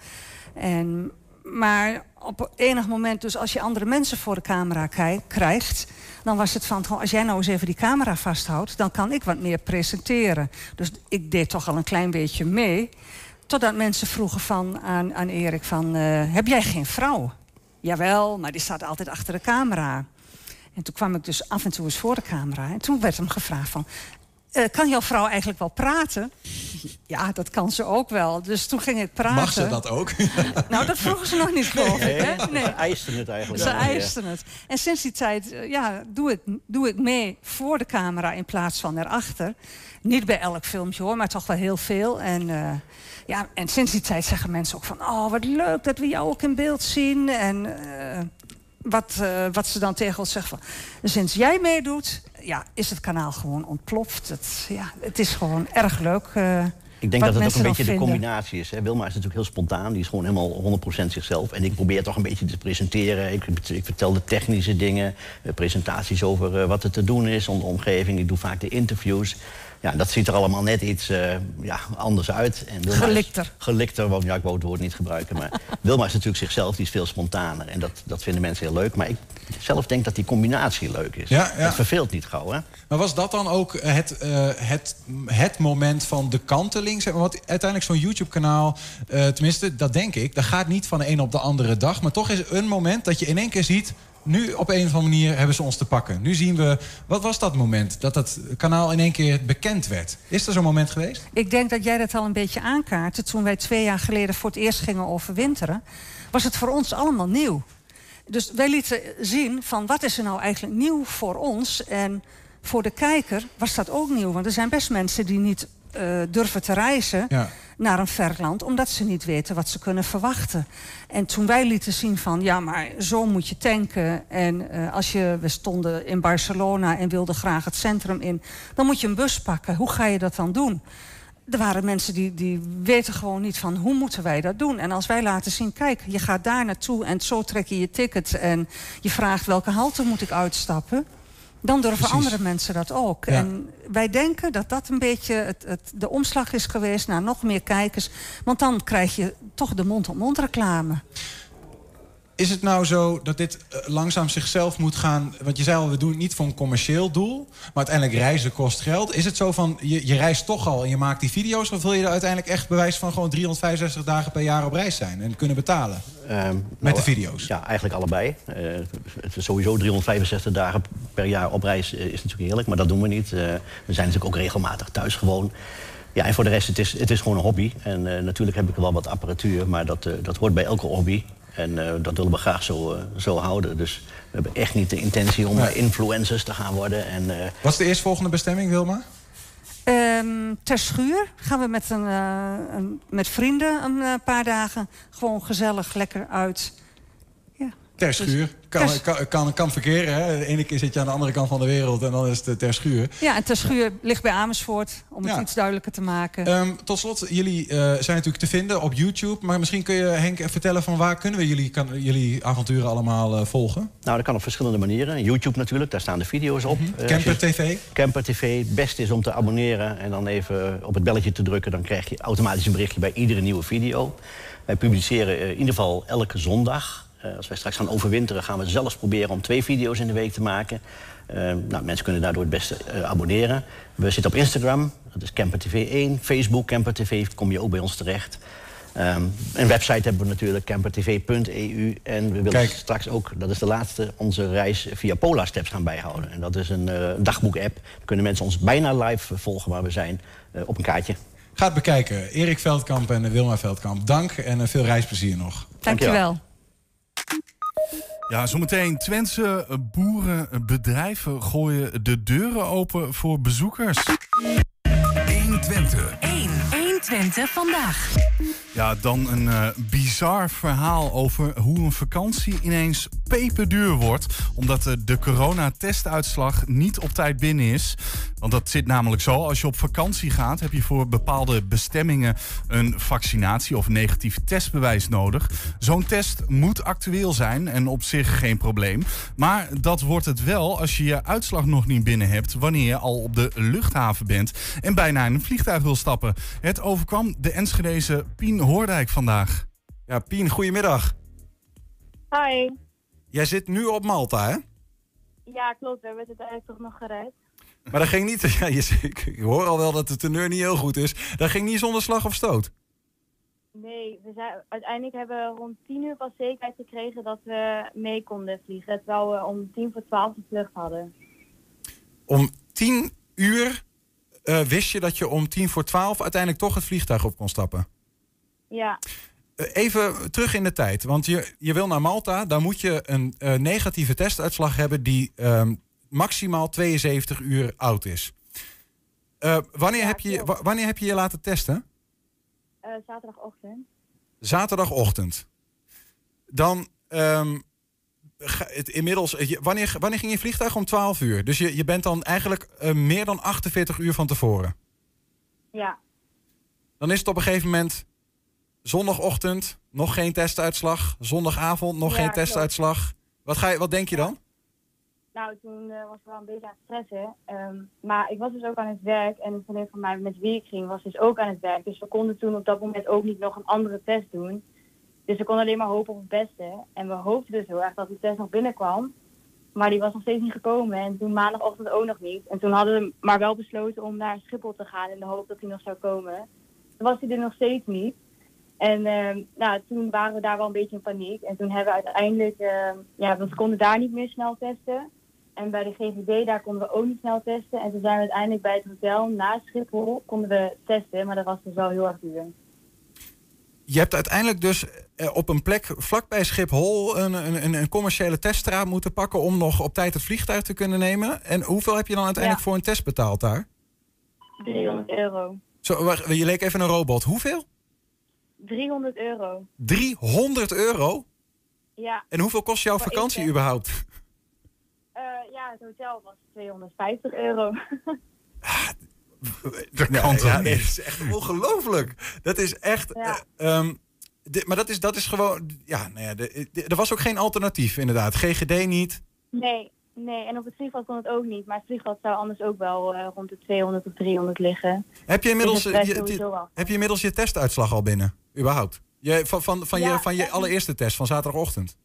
En, maar op enig moment, dus als je andere mensen voor de camera krijgt... dan was het van, als jij nou eens even die camera vasthoudt... dan kan ik wat meer presenteren. Dus ik deed toch al een klein beetje mee. Totdat mensen vroegen van, aan, aan Erik van, eh, heb jij geen vrouw? Jawel, maar die staat altijd achter de camera. En toen kwam ik dus af en toe eens voor de camera. En toen werd hem gevraagd van... eh, kan jouw vrouw eigenlijk wel praten? *laughs* Ja, dat kan ze ook wel. Dus toen ging ik praten. Mag ze dat ook? *laughs* Nou, dat vroegen ze nog niet, geloof ik. Hè? Nee. Ze eisten het eigenlijk. Ze eisten het. En sinds die tijd eh, ja, doe, ik, doe ik mee voor de camera in plaats van erachter. Niet bij elk filmpje hoor, maar toch wel heel veel. En, eh, ja, en sinds die tijd zeggen mensen ook van... oh, wat leuk dat we jou ook in beeld zien. En eh, wat, eh, wat ze dan tegen ons zeggen van... sinds jij meedoet, ja, is het kanaal gewoon ontploft. Het, ja, het is gewoon erg leuk. eh, Ik denk dat het ook een beetje de combinatie is. Hè. Wilma is natuurlijk heel spontaan. Die is gewoon helemaal 100% zichzelf. En ik probeer toch een beetje te presenteren. Ik, ik vertel de technische dingen. eh, presentaties over wat er te doen is. om de omgeving. Ik doe vaak de interviews. Ja, dat ziet er allemaal net iets eh, ja, anders uit. En Wilma is- Gelikter. Gelikter, want ja, ik wou het woord niet gebruiken. Maar *laughs* Wilma is natuurlijk zichzelf, die is veel spontaner. En dat, dat vinden mensen heel leuk. Maar ik zelf denk dat die combinatie leuk is. Ja, ja. Het verveelt niet gauw, hè? Maar was dat dan ook het, eh, het, het moment van de kanteling? Zeg maar, want uiteindelijk zo'n YouTube-kanaal, eh, tenminste, dat denk ik... dat gaat niet van de een op de andere dag. Maar toch is er een moment dat je in één keer ziet... nu op een of andere manier hebben ze ons te pakken. Nu zien we... Wat was dat moment dat dat kanaal in één keer bekend werd? Is er zo'n moment geweest? Ik denk dat jij dat al een beetje aankaartte. Toen wij twee jaar geleden voor het eerst gingen overwinteren... was het voor ons allemaal nieuw. Dus wij lieten zien van wat is er nou eigenlijk nieuw voor ons. En voor de kijker was dat ook nieuw. Want er zijn best mensen die niet eh, durven te reizen Ja. naar een ver land, omdat ze niet weten wat ze kunnen verwachten. En toen wij lieten zien van, ja, maar zo moet je tanken. En eh, als je, we stonden in Barcelona en wilden graag het centrum in, dan moet je een bus pakken. Hoe ga je dat dan doen? Er waren mensen die, die weten gewoon niet van hoe moeten wij dat doen. En als wij laten zien, kijk, je gaat daar naartoe en zo trek je je ticket en je vraagt welke halte moet ik uitstappen. Dan durven Precies. andere mensen dat ook. Ja. En wij denken dat dat een beetje het, het, de omslag is geweest naar nog meer kijkers. Want dan krijg je toch de mond-op-mond reclame. Is het nou zo dat dit eh, langzaam zichzelf moet gaan... want je zei al, we doen het niet voor een commercieel doel... maar uiteindelijk reizen kost geld. Is het zo van, je, je reist toch al en je maakt die video's... of wil je er uiteindelijk echt bewijs van gewoon 365 dagen per jaar op reis zijn... en kunnen betalen? Ehm, Met nou, de video's? Ja, eigenlijk allebei. Eh, het is sowieso 365 dagen per jaar op reis eh, is natuurlijk heerlijk, maar dat doen we niet. We zijn natuurlijk ook regelmatig thuis gewoon. Ja, en voor de rest, het is, het is gewoon een hobby. En natuurlijk heb ik wel wat apparatuur, maar dat, dat hoort bij elke hobby. En eh, dat willen we graag zo, eh, zo houden. Dus we hebben echt niet de intentie om influencers te gaan worden. En, eh, Wat is de eerstvolgende bestemming, Wilma? Ehm, ter schuur gaan we met, een, eh, een- met vrienden een paar dagen gewoon gezellig lekker uit. Ter schuur. Kan, kan, kan, kan verkeren, hè? De ene keer zit je aan de andere kant van de wereld... en dan is het eh, ter schuur. Ja, en ter schuur ligt bij Amersfoort, om het Ja. iets duidelijker te maken. Ehm, tot slot, jullie eh, zijn natuurlijk te vinden op YouTube... maar misschien kun je, Henk, vertellen van waar kunnen we jullie, kan, jullie avonturen allemaal eh, volgen? Nou, dat kan op verschillende manieren. YouTube natuurlijk, daar staan de video's op. Eh, Camper TV? Camper TV. Het beste is om te abonneren en dan even op het belletje te drukken. Dan krijg je automatisch een berichtje bij iedere nieuwe video. Wij publiceren in ieder geval elke zondag. Eh, als wij straks gaan overwinteren, gaan we zelfs proberen om twee video's in de week te maken. Eh, nou, mensen kunnen daardoor het beste eh, abonneren. We zitten op Instagram, dat is Camper TV 1. Facebook, Camper TV, kom je ook bij ons terecht. Ehm, een website hebben we natuurlijk, campertv.eu. En we willen Kijk. straks ook, dat is de laatste, onze reis via Polar Steps gaan bijhouden. En dat is een eh, dagboek-app. Dan kunnen mensen ons bijna live volgen waar we zijn op een kaartje. Ga het bekijken. Erik Veldkamp en Wilma Veldkamp. Dank en veel reisplezier nog. Dankjewel. Ja, zometeen Twentse boeren, bedrijven gooien de deuren open voor bezoekers. 120. 1. 120 vandaag. Ja, dan een eh, bizar verhaal over hoe een vakantie ineens peperduur wordt. Omdat eh, de coronatestuitslag niet op tijd binnen is. Want dat zit namelijk zo. Als je op vakantie gaat, heb je voor bepaalde bestemmingen een vaccinatie of negatief testbewijs nodig. Zo'n test moet actueel zijn en op zich geen probleem. Maar dat wordt het wel als je je uitslag nog niet binnen hebt wanneer je al op de luchthaven bent en bijna in een vliegtuig wil stappen. Het overkwam de Enschedeze Pien Hoordijk vandaag. Ja, Pien, goedemiddag. Hi. Jij zit nu op Malta, hè? Ja, klopt. We hebben het uiteindelijk toch nog gered. Maar dat ging niet... *laughs* Ja, je, ik, hoor al wel dat de teneur niet heel goed is. Dat ging niet zonder slag of stoot. Nee, we zijn, uiteindelijk hebben we rond 10 uur pas zekerheid gekregen dat we mee konden vliegen. Terwijl we om tien voor twaalf de vlucht hadden. Om tien uur eh, wist je dat je om tien voor twaalf uiteindelijk toch het vliegtuig op kon stappen. Ja, Eh, Even terug in de tijd, want je, je wil naar Malta. Dan moet je een eh, negatieve testuitslag hebben die ehm, maximaal 72 uur oud is. Wanneer, heb je, wa- wanneer heb je je laten testen? zaterdagochtend. Zaterdagochtend. Dan, ehm, het, inmiddels, eh, je- wanneer, wanneer ging je vliegtuig? Om 12 uur. Dus je, je bent dan eigenlijk eh, meer dan 48 uur van tevoren. Ja, Dan is het op een gegeven moment zondagochtend, nog geen testuitslag. Zondagavond, nog Ja, geen klopt. testuitslag. Wat, ga je, wat denk je dan? nou toen eh, was ik wel een beetje aan het stressen. Ehm, maar ik was dus ook aan het werk en een vriendin van mij met wie ik ging was dus ook aan het werk. Dus we konden toen op dat moment ook niet nog een andere test doen. Dus we konden alleen maar hopen op het beste. En we hoopten dus heel erg dat die test nog binnenkwam. Maar die was nog steeds niet gekomen. En toen maandagochtend ook nog niet. En toen hadden we maar wel besloten om naar Schiphol te gaan in de hoop dat hij nog zou komen. Toen was hij er nog steeds niet. En ehm, nou, toen waren we daar wel een beetje in paniek. En toen hebben we uiteindelijk, ehm, ja, we konden daar niet meer snel testen. En bij de GGD daar konden we ook niet snel testen. En toen zijn we uiteindelijk bij het hotel naast Schiphol konden we testen. Maar dat was dus wel heel erg duur. Je hebt uiteindelijk dus eh, op een plek vlakbij Schiphol een, een, een- commerciële teststraat moeten pakken om nog op tijd het vliegtuig te kunnen nemen. En hoeveel heb je dan uiteindelijk voor een test betaald daar? 300 euro. Zo, wacht, je leek even een robot. Hoeveel? 300 euro. 300 euro? Ja. En hoeveel kost jouw Voor vakantie überhaupt? Eh, ja, het hotel was 250 euro. *laughs* Dat kan toch niet? Dat is echt ongelooflijk. Dat is echt... Ja. eh, ehm, dit- maar dat is, dat is gewoon... Ja, nou ja, de- de- er was ook geen alternatief inderdaad. GGD niet. nee, nee. En op het vliegveld kon het ook niet. Maar het vliegveld zou anders ook wel eh, rond de 200 of 300 liggen. Heb je inmiddels, Dus werd je, heb je inmiddels je testuitslag al binnen? Überhaupt? Je, van van, van, Ja, je, van je allereerste test van zaterdagochtend?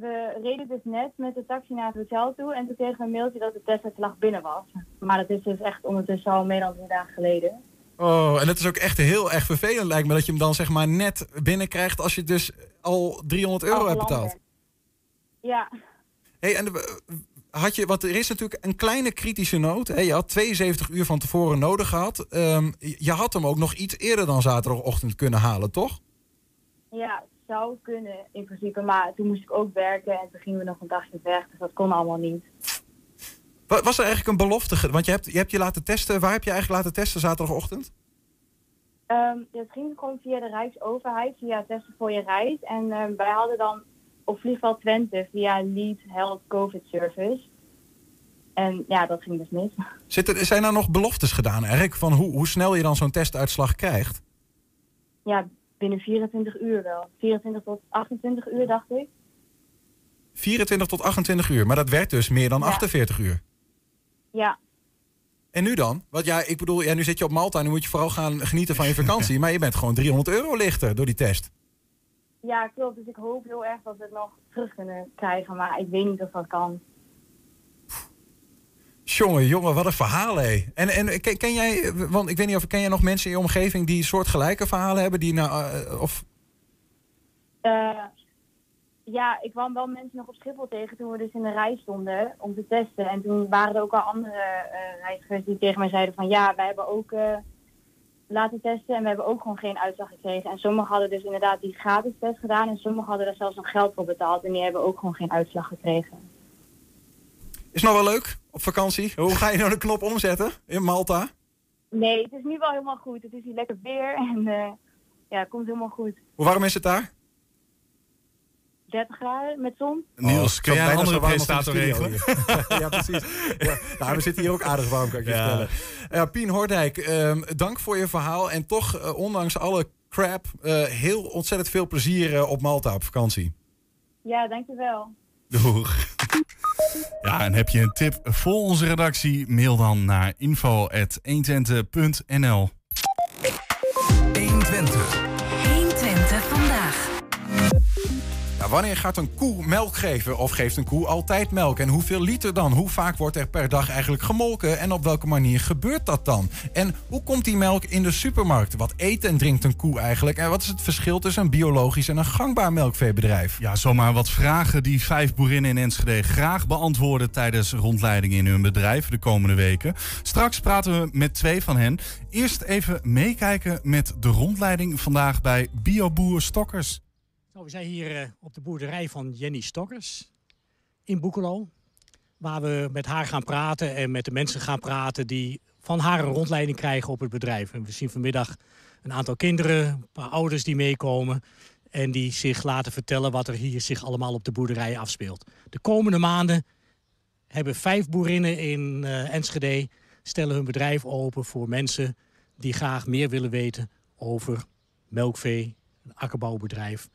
We reden dus net met de taxi naar het hotel toe. En toen kregen we een mailtje dat de testuitslag binnen was. Maar dat is dus echt ondertussen al meer dan drie dagen geleden. Oh, en het is ook echt heel erg vervelend lijkt me dat je hem dan zeg maar net binnenkrijgt als je dus al 300 euro hebt betaald. Ja, Hey, en eh, had je, want er is natuurlijk een kleine kritische noot. Hè? Je had 72 uur van tevoren nodig gehad. Ehm, je had hem ook nog iets eerder dan zaterdagochtend kunnen halen, toch? ja, zou kunnen in principe. Maar toen moest ik ook werken en toen gingen we nog een dagje weg. Dus dat kon allemaal niet. Wa- Was er eigenlijk een belofte? Want je hebt, je hebt je laten testen. Waar heb je eigenlijk laten testen zaterdagochtend? Ehm het ging gewoon via de Rijksoverheid, via testen voor je reis. En ehm, wij hadden dan op vliegveld Twente via Lead Health COVID Service. En ja, dat ging dus mis. *laughs* Zit er, zijn er nog beloftes gedaan eigenlijk? Van hoe, hoe snel je dan zo'n testuitslag krijgt? Ja, binnen 24 uur wel. 24 tot 28 uur dacht ik. 24 tot 28 uur. Maar dat werd dus meer dan Ja. 48 uur. Ja, En nu dan? Want ja, ik bedoel, ja, nu zit je op Malta. Nu moet je vooral gaan genieten van je vakantie. *laughs* maar je bent gewoon 300 euro lichter door die test. ja, klopt. Dus ik hoop heel erg dat we het nog terug kunnen krijgen. Maar ik weet niet of dat kan. Jongen, jongen, wat een verhaal, hé. En, en ken, jij, want ik weet niet of ken jij nog mensen in je omgeving die soortgelijke verhalen hebben? Die nou, eh, of, Eh, ja, ik kwam wel mensen nog op Schiphol tegen toen we dus in de rij stonden om te testen. En toen waren er ook al andere eh, reizigers die tegen mij zeiden van ja, wij hebben ook laten testen en we hebben ook gewoon geen uitslag gekregen. En sommigen hadden dus inderdaad die gratis test gedaan en sommigen hadden er zelfs nog geld voor betaald en die hebben ook gewoon geen uitslag gekregen. Is nog wel leuk op vakantie? Hoe ga je nou de knop omzetten in Malta? Nee, het is nu wel helemaal goed. Het is hier lekker weer en eh, ja, het komt helemaal goed. Hoe warm is het daar? 30 graden met zon. Niels, Oh, kun ik jij een andere presentator regelen? *laughs* ja, precies. Ja. Nou, we zitten hier ook aardig warm, kan ik je Ja. vertellen. Ja, Pien Hordijk, ehm, dank voor je verhaal. En toch, eh, ondanks alle crap, eh, heel ontzettend veel plezier op Malta op vakantie. Ja, dankjewel. Doeg. Ja, en heb je een tip voor onze redactie? Mail dan naar info.120.nl 120. 120 Wanneer gaat een koe melk geven? Of geeft een koe altijd melk? En hoeveel liter dan? Hoe vaak wordt er per dag eigenlijk gemolken? En op welke manier gebeurt dat dan? En hoe komt die melk in de supermarkt? Wat eet en drinkt een koe eigenlijk? En wat is het verschil tussen een biologisch en een gangbaar melkveebedrijf? Ja, zomaar wat vragen die vijf boerinnen in Enschede graag beantwoorden tijdens rondleidingen in hun bedrijf de komende weken. Straks praten we met twee van hen. Eerst even meekijken met de rondleiding vandaag bij Bioboer Stokkers. We zijn hier eh, op de boerderij van Jenny Stokkers in Boekelo. Waar we met haar gaan praten en met de mensen gaan praten die van haar een rondleiding krijgen op het bedrijf. We zien vanmiddag een aantal kinderen, een paar ouders die meekomen. En die zich laten vertellen wat er hier zich allemaal op de boerderij afspeelt. De komende maanden hebben vijf boerinnen in eh, Enschede stellen hun bedrijf open voor mensen die graag meer willen weten over melkvee, een akkerbouwbedrijf,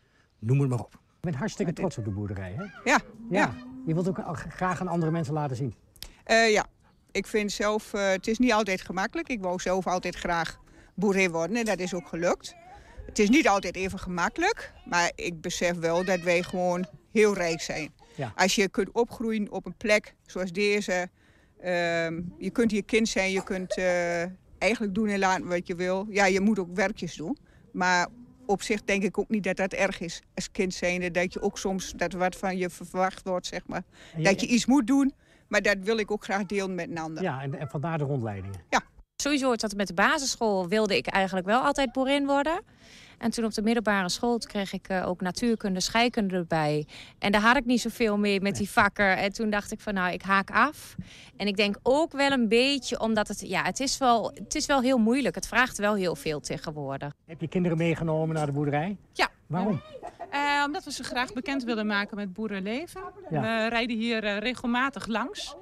noem het maar op. Ik ben hartstikke trots op de boerderij, hè? Ja, Ja. Je wilt ook graag aan andere mensen laten zien. Eh, ja. Ik vind zelf, eh, het is niet altijd gemakkelijk. Ik wou zelf altijd graag boerin worden en dat is ook gelukt. Het is niet altijd even gemakkelijk, maar ik besef wel dat wij gewoon heel rijk zijn. Ja. Als je kunt opgroeien op een plek zoals deze, ehm, je kunt hier kind zijn, je kunt eh, eigenlijk doen en laten wat je wil. Ja, je moet ook werkjes doen, maar op zich denk ik ook niet dat dat erg is als kind zijnde. Dat je ook soms, dat wat van je verwacht wordt, zeg maar. Dat je iets moet doen, maar dat wil ik ook graag delen met een ander. Ja, en, en vandaar de rondleidingen. Ja. sowieso en met de basisschool wilde ik eigenlijk wel altijd boerin worden. En toen op de middelbare school kreeg ik eh, ook natuurkunde, scheikunde erbij. En daar had ik niet zoveel mee met die vakken. En toen dacht ik van nou, ik haak af. En ik denk ook wel een beetje omdat het, ja, het is wel, het is wel heel moeilijk. Het vraagt wel heel veel tegenwoordig. Heb je kinderen meegenomen naar de boerderij? Ja. Waarom? Eh, omdat we ze graag bekend willen maken met boerenleven. Ja. We rijden hier eh, regelmatig langs.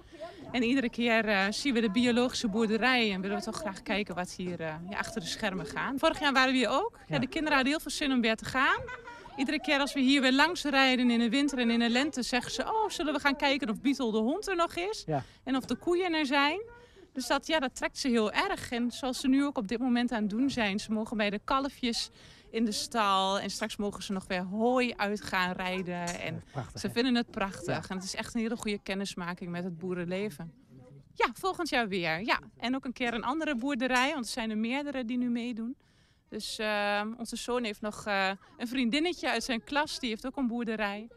En iedere keer eh, zien we de biologische boerderij en willen we toch graag kijken wat hier eh, ja, achter de schermen gaan. Vorig jaar waren we hier ook. Ja. de kinderen hadden heel veel zin om weer te gaan. Iedere keer als we hier weer langs rijden in de winter en in de lente zeggen ze... oh, zullen we gaan kijken of Beetle de hond er nog is? Ja. En of de koeien er zijn? Dus dat, ja, dat trekt ze heel erg. En zoals ze nu ook op dit moment aan het doen zijn. Ze mogen bij de kalfjes in de stal. En straks mogen ze nog weer hooi uit gaan rijden. En ze vinden het prachtig. En het is echt een hele goede kennismaking met het boerenleven. Ja, volgend jaar weer. Ja. En ook een keer een andere boerderij. Want er zijn er meerdere die nu meedoen. Dus eh, onze zoon heeft nog eh, een vriendinnetje uit zijn klas. Die heeft ook een boerderij.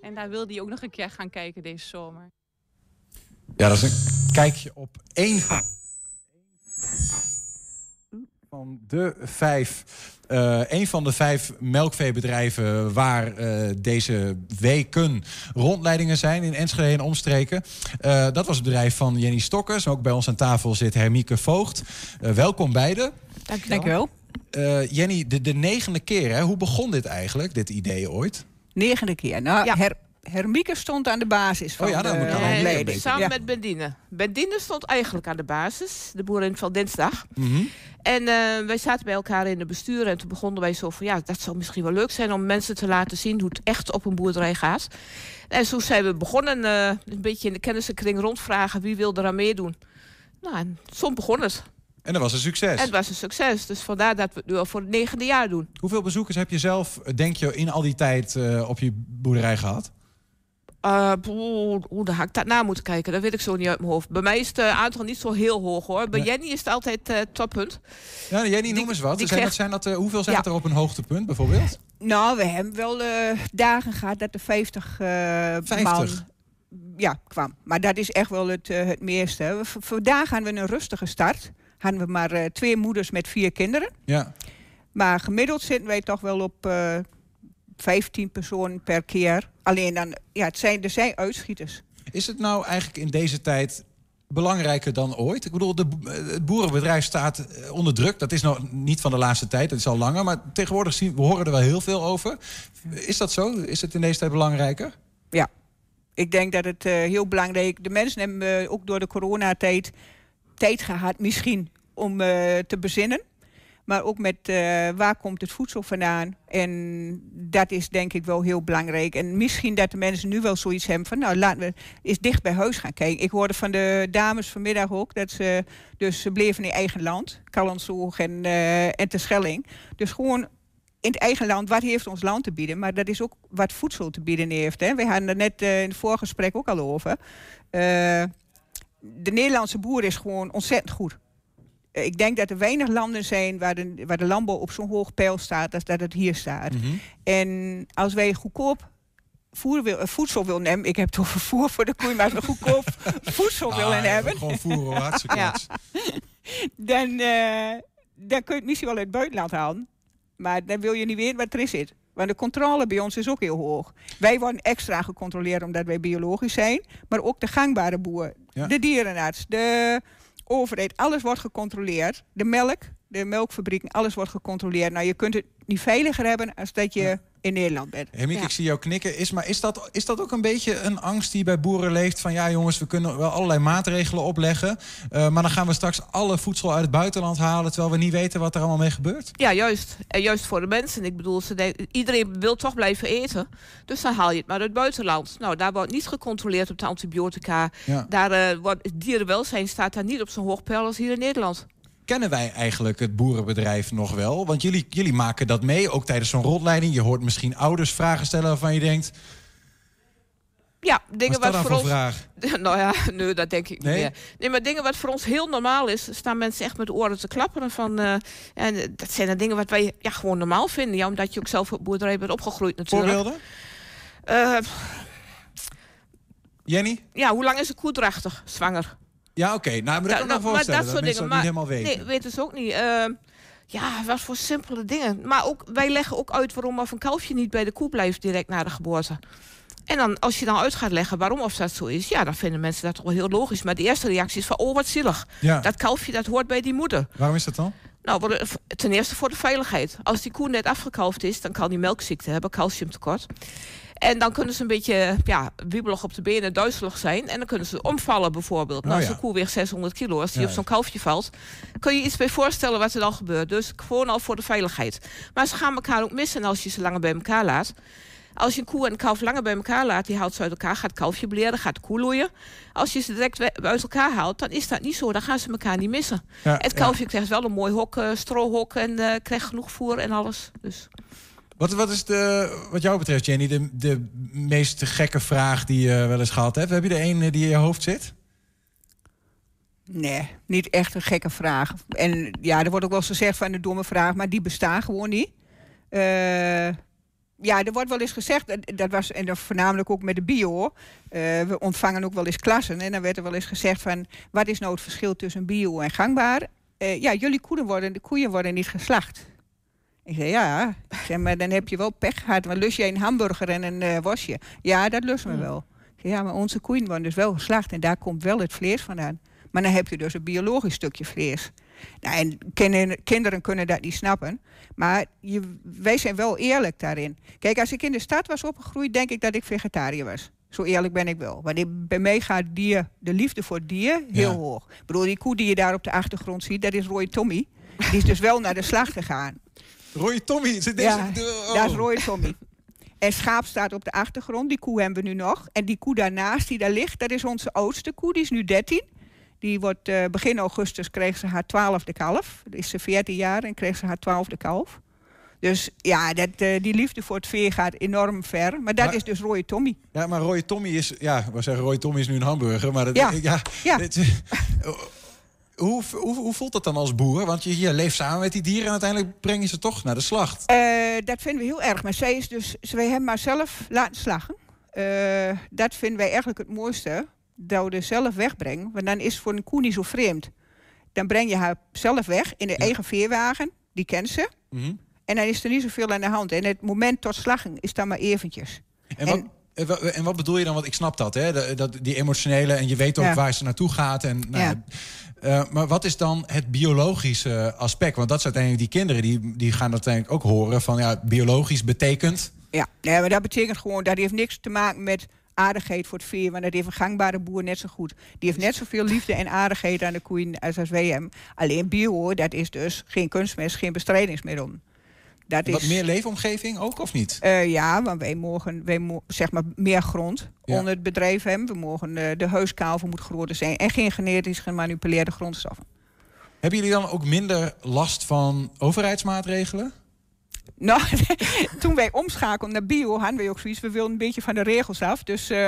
En daar wil hij ook nog een keer gaan kijken deze zomer. Ja, dat is een kijkje op één van- van de vijf. Eh een van de vijf melkveebedrijven waar eh, deze weken rondleidingen zijn in Enschede en omstreken. Eh, dat was het bedrijf van Jenny Stokkers. Ook bij ons aan tafel zit Hermieke Voogd. Eh, welkom beiden. Dankjewel. Eh, Jenny, de, de negende keer, hè? hoe begon dit eigenlijk, dit idee ooit? Negende keer. Nou, Her, Hermieke stond aan de basis van Oh ja, dan moet ik de Nee, beetje. samen Ja. met Bendine. Bendine stond eigenlijk aan de basis, de boerin van dinsdag. Mhm. En eh, wij zaten bij elkaar in het bestuur en toen begonnen wij zo van... ja, dat zou misschien wel leuk zijn om mensen te laten zien hoe het echt op een boerderij gaat. En zo zijn we begonnen, eh, een beetje in de kennissenkring rondvragen wie wil er aan meedoen. Nou, en zo begon het. En dat was een succes. En het was een succes, dus vandaar dat we het nu al voor het negende jaar doen. Hoeveel bezoekers heb je zelf, eh, denk je, in al die tijd eh, op je boerderij gehad? Eh, Oeh, hoe daar had ik dat na moeten kijken. Dat weet ik zo niet uit mijn hoofd. Bij mij is het eh, aantal niet zo heel hoog hoor. Bij Nee. Jenny is het altijd eh toppunt. Ja, Jenny, noem eens wat. die Zijn, zijn dat, eh, hoeveel zijn Ja. het er op een hoogtepunt bijvoorbeeld? Nou, we hebben wel eh, dagen gehad dat er 50, eh 50? man ja, kwam. Maar dat is echt wel het, eh, het meeste. V- Vandaag hadden we een rustige start. Hadden we maar eh, twee moeders met vier kinderen. Ja. Maar gemiddeld zitten wij toch wel op eh 15 personen per keer. Alleen dan, ja, het zijn, er zijn uitschieters. Is het nou eigenlijk in deze tijd belangrijker dan ooit? Ik bedoel, de, het boerenbedrijf staat eh, onder druk. Dat is nog niet van de laatste tijd, dat is al langer. Maar tegenwoordig zien we horen er wel heel veel over. Is dat zo? Is het in deze tijd belangrijker? Ja, ik denk dat het eh, heel belangrijk De mensen hebben eh, ook door de coronatijd tijd gehad, misschien om te bezinnen. Maar ook met eh, waar komt het voedsel vandaan. En dat is denk ik wel heel belangrijk. En misschien dat de mensen nu wel zoiets hebben van... nou, laten we eens dicht bij huis gaan kijken. Ik hoorde van de dames vanmiddag ook... dat ze dus ze bleven in eigen land. Callensoog en, eh en Terschelling. Dus gewoon in het eigen land, wat heeft ons land te bieden? Maar dat is ook wat voedsel te bieden heeft. Hè? We hadden het net eh, in het voorgesprek ook al over. De Nederlandse boer is gewoon ontzettend goed. Ik denk dat er weinig landen zijn waar de, waar de landbouw op zo'n hoog pijl staat als dat het hier staat. Mhm. En als wij goedkoop voer wil, eh, voedsel willen nemen, ik heb het over voer voor de koeien, maar als we goedkoop *laughs* voedsel Ah, willen hebben, Gewoon voeren, hartstikke Ja. *laughs* dan, eh, dan kun je het misschien wel uit het buitenland halen. Maar dan wil je niet weten wat erin zit. Want de controle bij ons is ook heel hoog. Wij worden extra gecontroleerd omdat wij biologisch zijn. Maar ook de gangbare boer, Ja. de dierenarts, de overheid. Alles wordt gecontroleerd. De melk, de melkfabrieken, alles wordt gecontroleerd. Nou, je kunt het niet veiliger hebben als dat je in Nederland. Hemiek, Ja. ik zie jou knikken. Is, maar is dat, is dat ook een beetje een angst die bij boeren leeft? Van ja, jongens, we kunnen wel allerlei maatregelen opleggen. eh, maar dan gaan we straks alle voedsel uit het buitenland halen. terwijl we niet weten wat er allemaal mee gebeurt. Ja, juist. En juist voor de mensen. Ik bedoel, ze denken- iedereen wil toch blijven eten. Dus dan haal je het maar uit het buitenland. Nou, daar wordt niet gecontroleerd op de antibiotica. Ja. Daar eh, wordt het dierenwelzijn staat daar niet op zo'n hoog peil als hier in Nederland. Kennen wij eigenlijk het boerenbedrijf nog wel? Want jullie, jullie maken dat mee, ook tijdens zo'n rondleiding. Je hoort misschien ouders vragen stellen waarvan je denkt... Ja, dingen Wat voor ons. voor *laughs* nou ja, nee, dat denk ik Nee? niet meer. Nee, maar dingen wat voor ons heel normaal is, staan mensen echt met oren te klapperen van. eh, en dat zijn dan dingen wat wij ja, gewoon normaal vinden. Ja, omdat je ook zelf op boerderij bent opgegroeid natuurlijk. Voorbeelden? Eh, Jenny? ja, hoe lang is een koe drachtig, zwanger? Ja, oké. Nou, maar dat Da- kan ik nou, maar voorstellen. dat soort dingen. dat niet Maar helemaal weten. nee, weten ze ook niet. Ehm, ja, wat voor simpele dingen. Maar ook, wij leggen ook uit waarom of een kalfje niet bij de koe blijft direct na de geboorte. En dan, als je dan uit gaat leggen waarom of dat zo is, ja, dan vinden mensen dat toch wel heel logisch. Maar de eerste reactie is van, oh, wat zielig. Ja. Dat kalfje, dat hoort bij die moeder. Waarom is dat dan? Nou, de- ten eerste voor de veiligheid. Als die koe net afgekalfd is, dan kan die melkziekte hebben, calciumtekort. En dan kunnen ze een beetje ja, wiebelig op de benen, duizelig zijn. En dan kunnen ze omvallen bijvoorbeeld. Nou, Oh, als een koe weegt 600 kilo, als die Ja, op zo'n kalfje valt... kun je iets bij voorstellen wat er dan gebeurt. Dus gewoon al voor de veiligheid. Maar ze gaan elkaar ook missen als je ze langer bij elkaar laat. Als je een koe en een kalf langer bij elkaar laat, die haalt ze uit elkaar, gaat het kalfje bleren, gaat de koe loeien. Als je ze direct uit elkaar haalt, dan is dat niet zo. Dan gaan ze elkaar niet missen. Ja, het kalfje krijgt wel een mooi hok, eh, strohok en eh, krijgt genoeg voer en alles. Dus. Wat, wat is de, wat jou betreft, Jenny, de, de meest gekke vraag die je wel eens gehad hebt? Heb je er één eh, die in je hoofd zit? Nee, niet echt een gekke vraag. En ja, er wordt ook wel eens gezegd van een domme vraag, maar die bestaan gewoon niet. Eh, ja, er wordt wel eens gezegd, dat, dat was en dan voornamelijk ook met de bio. eh, we ontvangen ook wel eens klassen en dan werd er wel eens gezegd van, wat is nou het verschil tussen bio en gangbaar? Eh, ja, jullie koeien worden, de koeien worden niet geslacht. Ik zei ja, ik zei, maar dan heb je wel pech gehad. Want lus je een hamburger en een eh, wasje? Ja, dat lusten we wel. Ik zei, ja, maar onze koeien worden dus wel geslacht en daar komt wel het vlees vandaan. Maar dan heb je dus een biologisch stukje vlees. Nou, en kinderen, kinderen kunnen dat niet snappen. Maar je, wij zijn wel eerlijk daarin. Kijk, als ik in de stad was opgegroeid, denk ik dat ik vegetariër was. Zo eerlijk ben ik wel. Want bij mij gaat dier, de liefde voor dier heel Ja. hoog. Ik bedoel, die koe die je daar op de achtergrond ziet, dat is Roy Tommy. Die is dus wel naar de slag gegaan. Roy Tommy, zit deze... Ja, oh. dat is Roy Tommy. En schaap staat op de achtergrond, die koe hebben we nu nog. En die koe daarnaast die daar ligt, dat is onze oudste koe, die is nu 13. Die wordt eh, begin augustus kreeg ze haar twaalfde kalf. Dan is ze 14 jaar en kreeg ze haar twaalfde kalf. Dus ja, dat, eh, die liefde voor het veer gaat enorm ver. Maar dat Maar- is dus Roy Tommy. Ja, maar Roy Tommy is... Ja, we zeggen Roy Tommy is nu een hamburger, maar... Dat, Ja. ja, Ja. dit- *laughs* hoe, hoe, hoe voelt dat dan als boer? Want je, je leeft samen met die dieren en uiteindelijk breng je ze toch naar de slacht. Eh, dat vinden we heel erg. Maar zij is dus, wij hebben haar zelf laten slagen. Dat vinden wij eigenlijk het mooiste. Er zelf wegbrengen. Want dan is het voor een koe niet zo vreemd. Dan breng je haar zelf weg in de eigen veerwagen. Die kent ze. Mhm. En dan is er niet zoveel aan de hand. En het moment tot slagen is dan maar eventjes. En wat, en wa- en wat bedoel je dan? Want ik snap dat, hè? Dat, die emotionele en je weet ook Ja. waar ze naartoe gaat. En, nou, Ja. eh, maar wat is dan het biologische aspect? Want dat zijn uiteindelijk die kinderen die, die gaan uiteindelijk ook horen van ja, biologisch betekent. Ja, nee, maar dat betekent gewoon, dat heeft niks te maken met aardigheid voor het veer. Want dat heeft een gangbare boer net zo goed. Die heeft net zoveel liefde en aardigheid aan de koeien als, als wij hem. Alleen bio, dat is dus geen kunstmest, geen bestrijdingsmiddel. Dat Wat is, meer leefomgeving ook of niet? Eh, ja, want wij mogen, wij mo zeg maar meer grond Ja. onder het bedrijf hebben. We mogen, eh, de huiskalver moet groter zijn en geen genetisch gemanipuleerde grondstoffen. Hebben jullie dan ook minder last van overheidsmaatregelen? Nou, *laughs* toen wij omschakelden naar bio, hadden wij ook zoiets. We wilden een beetje van de regels af. Dus eh,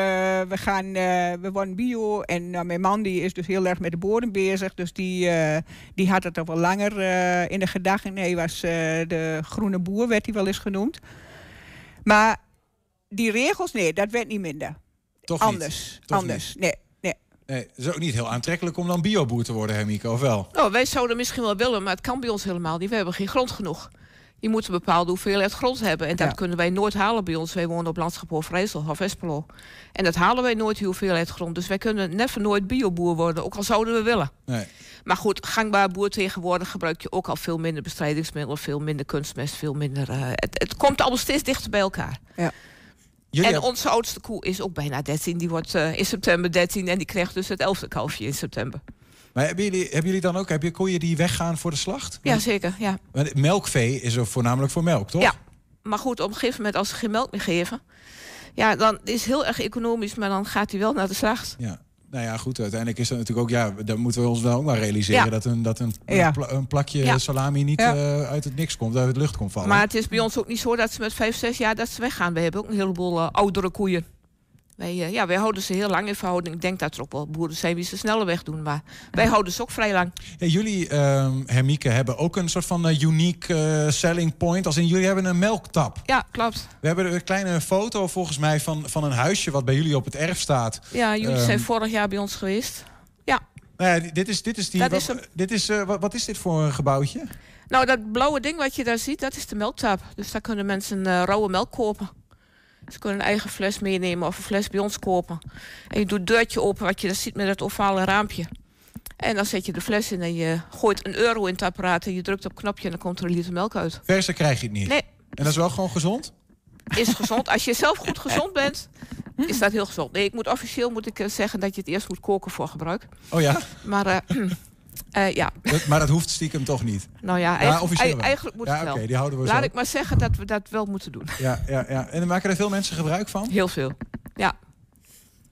we, gaan, eh, we worden bio. En nou, mijn man die is dus heel erg met de bodem bezig. Dus die, eh, die had het al wel langer eh, in de gedachten. Nee, was eh, de groene boer, werd hij wel eens genoemd. Maar die regels, nee, dat werd niet minder. Toch niet? anders, Toch anders. Nee, nee. Nee, het is ook niet heel aantrekkelijk om dan bioboer te worden, hè, Mieke, of wel? Nou, wij zouden misschien wel willen, maar het kan bij ons helemaal niet. We hebben geen grond genoeg. Je moet een bepaalde hoeveelheid grond hebben. En dat Ja. kunnen wij nooit halen bij ons. Wij wonen op landschap Overijssel of Espelo. En dat halen wij nooit, die hoeveelheid grond. Dus wij kunnen never nooit bioboer worden, ook al zouden we willen. Nee. Maar goed, gangbaar boer tegenwoordig gebruik je ook al veel minder bestrijdingsmiddelen, veel minder kunstmest, veel minder. eh, het, het komt allemaal steeds dichter bij elkaar. Ja. Jullie en onze oudste koe is ook bijna 13. Die wordt eh, in september 13 en die krijgt dus het elfde kalfje in september. Maar hebben jullie, hebben jullie dan ook heb je koeien die weggaan voor de slacht? Ja, zeker. Ja. Want melkvee is er voornamelijk voor melk, toch? Ja, maar goed, op een gegeven moment als ze geen melk meer geven... ja, dan is het heel erg economisch, maar dan gaat hij wel naar de slacht. Ja. Nou ja, goed. Uiteindelijk is dat natuurlijk ook... Ja, dan moeten we ons wel ook maar realiseren... Ja. dat, een, dat een, Ja. een, pla- een plakje Ja. salami niet Ja. eh, uit het niks komt, uit het lucht komt vallen. Maar het is bij ons ook niet zo dat ze met vijf, zes jaar dat ze weggaan. We hebben ook een heleboel eh, oudere koeien. Wij, eh, ja, wij houden ze heel lang in verhouding. Ik denk dat er ook wel boeren zijn die ze sneller wegdoen. Maar wij houden ze ook vrij lang. Ja, jullie, Hermieke, hebben ook een soort van eh, unique eh, selling point. Als in jullie hebben een melktap. Ja, klopt. We hebben een kleine foto volgens mij van, van een huisje wat bij jullie op het erf staat. Ja, jullie Ehm, zijn vorig jaar bij ons geweest. Ja, Nou ja, dit is, dit is die. Dat wat, is dit is, wat, wat is dit voor een gebouwtje? Nou, dat blauwe ding wat je daar ziet, dat is de melktap. Dus daar kunnen mensen rauwe melk kopen. Ze kunnen een eigen fles meenemen of een fles bij ons kopen. En je doet het deurtje open, wat je daar ziet met dat ovale raampje. En dan zet je de fles in en je gooit een euro in het apparaat... en je drukt op het knopje en dan komt er een liter melk uit. Verser krijg je het niet. Nee. En dat is wel gewoon gezond? Is gezond. Als je zelf goed *laughs* gezond bent, is dat heel gezond. Nee, ik moet officieel moet ik eh, zeggen dat je het eerst moet koken voor gebruik. Oh ja? Maar eh, *clears throat* eh, ja, maar dat hoeft stiekem toch niet. nou ja, Ja, eigenlijk, wel. eigenlijk moet Ja, het wel. oké, die houden we Laat zo. ik maar zeggen dat we dat wel moeten doen. Ja, ja, ja. En maken er veel mensen gebruik van? Heel veel, ja.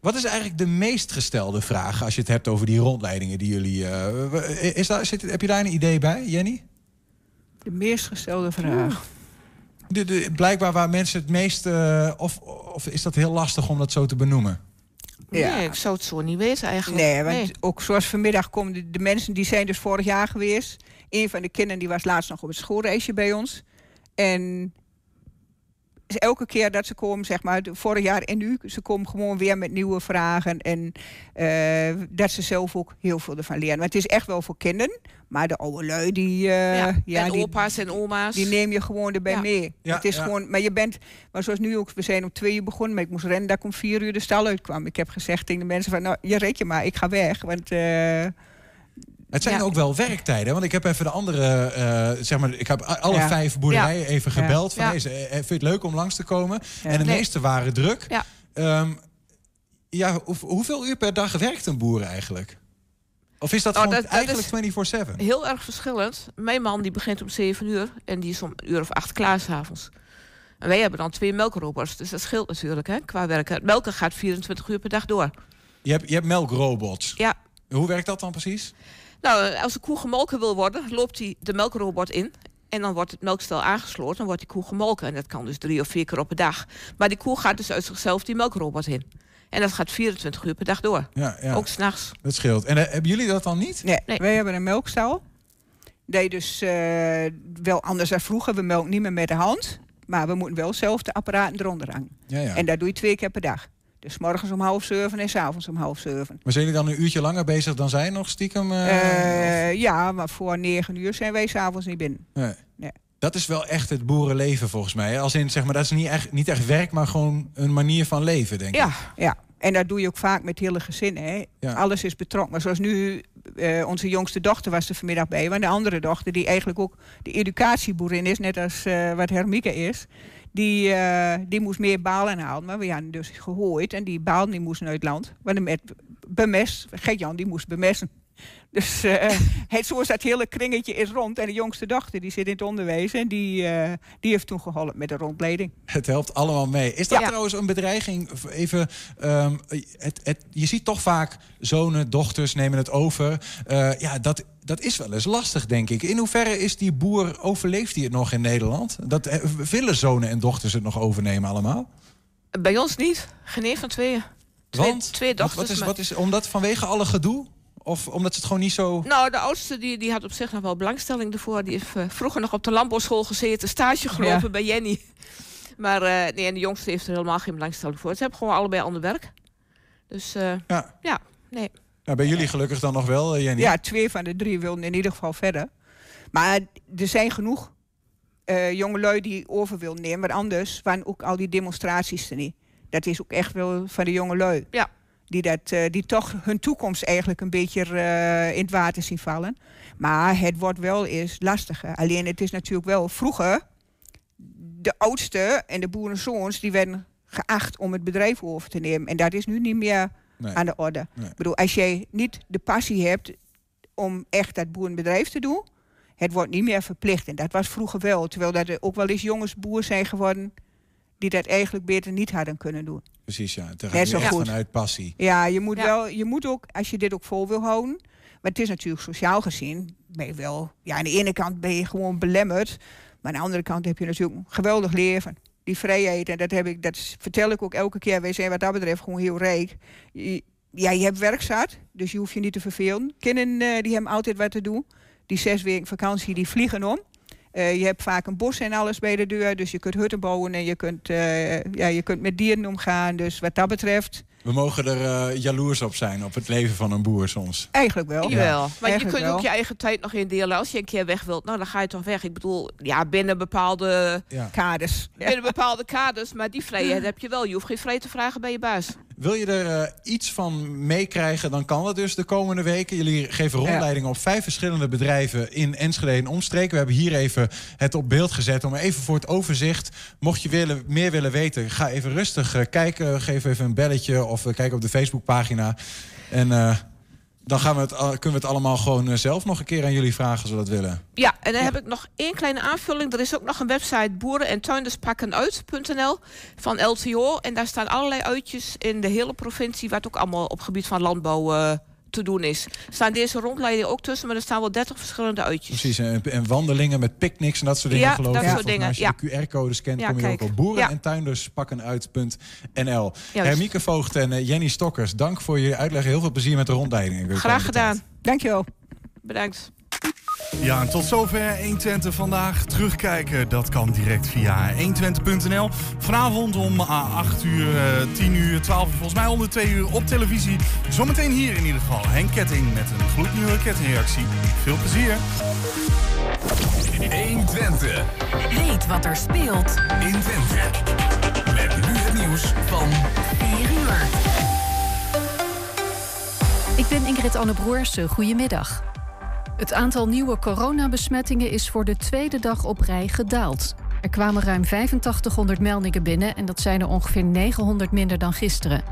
Wat is eigenlijk de meest gestelde vraag als je het hebt over die rondleidingen die jullie... eh, is daar, zit, heb je daar een idee bij, Jenny? De meest gestelde vraag. De, de, blijkbaar waar mensen het meest... eh, of, of is dat heel lastig om dat zo te benoemen? Ja. Nee, ik zou het zo niet weten eigenlijk. Nee, want ook zoals vanmiddag komen de, de mensen die zijn dus vorig jaar geweest. Een van de kinderen die was laatst nog op het schoolreisje bij ons. En elke keer dat ze komen, zeg maar, de- vorig jaar en nu, ze komen gewoon weer met nieuwe vragen. En eh, dat ze zelf ook heel veel ervan leren. Maar het is echt wel voor kinderen. Maar de oude lui, die, eh, Ja, ja, en die, opa's en oma's. die neem je gewoon erbij Ja. mee. Ja, het is ja. gewoon, maar je bent, maar zoals nu ook, we zijn om twee uur begonnen, maar ik moest rennen dat ik om vier uur de stal uitkwam. Ik heb gezegd tegen de mensen van, nou, je red je maar, ik ga weg. Want eh, Het zijn Ja. ook wel werktijden. Want ik heb even de andere, eh, zeg maar, ik heb alle Ja. vijf boerderijen Ja. even Ja. gebeld. Van, Ja. hey, ze- eh, vind je het leuk om langs te komen? Ja. En de Nee. meeste waren druk. Ja. Ehm, ja, hoe- hoeveel uur per dag werkt een boer eigenlijk? Of is dat dat eigenlijk is 24-7? Heel erg verschillend. Mijn man die begint om 7 uur en die is om een uur of acht klaar s'avonds. En wij hebben dan twee melkrobots, dus dat scheelt natuurlijk hè, qua werken. Melken gaat 24 uur per dag door. Je hebt, je hebt melkrobots. Ja. Hoe werkt dat dan precies? Nou, als de koe gemolken wil worden, loopt hij de melkrobot in. En dan wordt het melkstel aangesloten en wordt die koe gemolken. En dat kan dus drie of vier keer op een dag. Maar die koe gaat dus uit zichzelf die melkrobot in. En dat gaat 24 uur per dag door. Ja, ja. Ook s'nachts. Dat scheelt. En eh, hebben jullie dat dan niet? nee, wij hebben een melkstal. Je dus eh, wel anders dan vroeger, we melken niet meer met de hand. Maar we moeten wel zelf de apparaten eronder hangen. Ja, ja. En dat doe je twee keer per dag. Dus morgens om half zeven en 's avonds om half zeven. Maar zijn jullie dan een uurtje langer bezig dan zij nog stiekem? eh, Eh, ja, maar voor negen uur zijn wij s'avonds niet binnen. Nee. Nee. Dat is wel echt het boerenleven volgens mij. Als in, zeg maar, dat is niet echt, niet echt werk, maar gewoon een manier van leven, denk Ja, ik. ja. En dat doe je ook vaak met hele gezinnen. Hè. Ja. Alles is betrokken. Maar zoals nu, eh, onze jongste dochter was er vanmiddag bij. Maar de andere dochter, die eigenlijk ook de educatieboerin is, net als wat Hermieke is. Die, eh, die moest meer balen halen. Maar we hadden dus gehoord. En die balen die moesten uit het land. De met bemest, Gert-Jan die moest bemesten. *laughs* Dus eh, het, zo is dat hele kringetje is rond. En de jongste dochter die zit in het onderwijs. En die, eh, die heeft toen geholpen met de rondleiding. Het helpt allemaal mee. Is dat Ja. trouwens een bedreiging? Even, ehm, het, het, je ziet toch vaak zonen, dochters nemen het over. Ja, dat, dat is wel eens lastig, denk ik. In hoeverre is die boer, overleeft hij het nog in Nederland? Dat, eh, willen zonen en dochters het nog overnemen allemaal? Bij ons niet. Geen één van tweeën. Twee, Want? twee dochters. wat is, wat is, omdat vanwege alle gedoe? Of omdat ze het gewoon niet zo... Nou, de oudste die, die had op zich nog wel belangstelling ervoor. Die heeft eh, vroeger nog op de landbouwschool gezeten, stage gelopen Ja. bij Jenny. Maar eh, nee, en de jongste heeft er helemaal geen belangstelling voor. Ze hebben gewoon allebei ander werk. Dus Ja. ja, nee. Nou, bij jullie gelukkig dan nog wel, eh, Jenny? Ja, twee van de drie wilden in ieder geval verder. Maar er zijn genoeg eh jongelui die over willen nemen. Maar anders waren ook al die demonstraties er niet. Dat is ook echt wel van de jongelui. Ja. Die, dat, eh, die toch hun toekomst eigenlijk een beetje eh, in het water zien vallen. Maar het wordt wel eens lastiger. Alleen het is natuurlijk wel vroeger... de oudste en de boerenzoons... die werden geacht om het bedrijf over te nemen. En dat is nu niet meer Nee. aan de orde. Nee. Ik bedoel, als jij niet de passie hebt om echt dat boerenbedrijf te doen, het wordt niet meer verplicht. En dat was vroeger wel. Terwijl dat er ook wel eens jongens boer zijn geworden die dat eigenlijk beter niet hadden kunnen doen. Precies, ja. Het gaat echt goed. vanuit passie. Ja, je moet Ja. wel, je moet ook, als je dit ook vol wil houden. Maar het is natuurlijk sociaal gezien, ben je wel, ja, aan de ene kant ben je gewoon belemmerd. Maar aan de andere kant heb je natuurlijk een geweldig leven. Die vrijheid, en dat, heb ik, dat vertel ik ook elke keer. Wij zijn wat dat betreft gewoon heel rijk. Ja, je hebt werk zat, dus je hoeft je niet te vervelen. Kinderen eh, die hebben altijd wat te doen. Die zes weken vakantie, die vliegen om. Eh, je hebt vaak een bos en alles bij de deur, dus je kunt hutten bouwen en je kunt, eh, ja, je kunt met dieren omgaan. Dus wat dat betreft We mogen er eh, jaloers op zijn, op het leven van een boer soms. Eigenlijk wel. Jawel. Maar je kunt wel. ook je eigen tijd nog indelen. Als je een keer weg wilt, nou dan ga je toch weg. Ik bedoel, ja, binnen bepaalde Ja. kaders. binnen bepaalde kaders. Maar die vrijheid heb je wel. Je hoeft geen vrij te vragen bij je baas. Wil je er eh, iets van meekrijgen, dan kan dat dus de komende weken. Jullie geven rondleidingen op vijf verschillende bedrijven in Enschede en omstreken. We hebben hier even het op beeld gezet om even voor het overzicht. Mocht je willen, meer willen weten, ga even rustig eh, kijken. Geef even een belletje of uh, kijk op de Facebookpagina. En eh, dan gaan we het, kunnen we het allemaal gewoon eh, zelf nog een keer aan jullie vragen als we dat willen. Ja, en dan heb ik nog één kleine aanvulling. Er is ook nog een website boeren- en van LTO. En daar staan allerlei uitjes in de hele provincie... wat ook allemaal op gebied van landbouw eh, te doen is. Er staan deze rondleidingen ook tussen, maar er staan wel 30 verschillende uitjes. Precies, en, en wandelingen met picknicks en dat soort dingen Ja, geloof dat ik. soort dingen, Als je de QR-code scant, Ja, kom je kijk. ook op boeren- Ja. en tuinderspakkenuit.nl. Juist. Hermieke Voogd en eh, Jenny Stokkers, dank voor jullie uitleg. Heel veel plezier met de rondleidingen. Graag gedaan. Dankjewel. Bedankt. Ja, en tot zover 120 vandaag. Terugkijken, dat kan direct via 120.nl. Vanavond om ah, 8 uur, eh, 10 uur, 12 uur, volgens mij onder 2 uur op televisie. Zometeen hier in ieder geval Henk Ketting met een gloednieuwe kettingreactie. Veel plezier. 120. Weet wat er speelt in Twente. Met nu het nieuws van 4 uur. Ik ben Ingrid Anne Broersen. Goedemiddag. Het aantal nieuwe coronabesmettingen is voor de tweede dag op rij gedaald. Er kwamen ruim 8500 meldingen binnen en dat zijn er ongeveer 900 minder dan gisteren.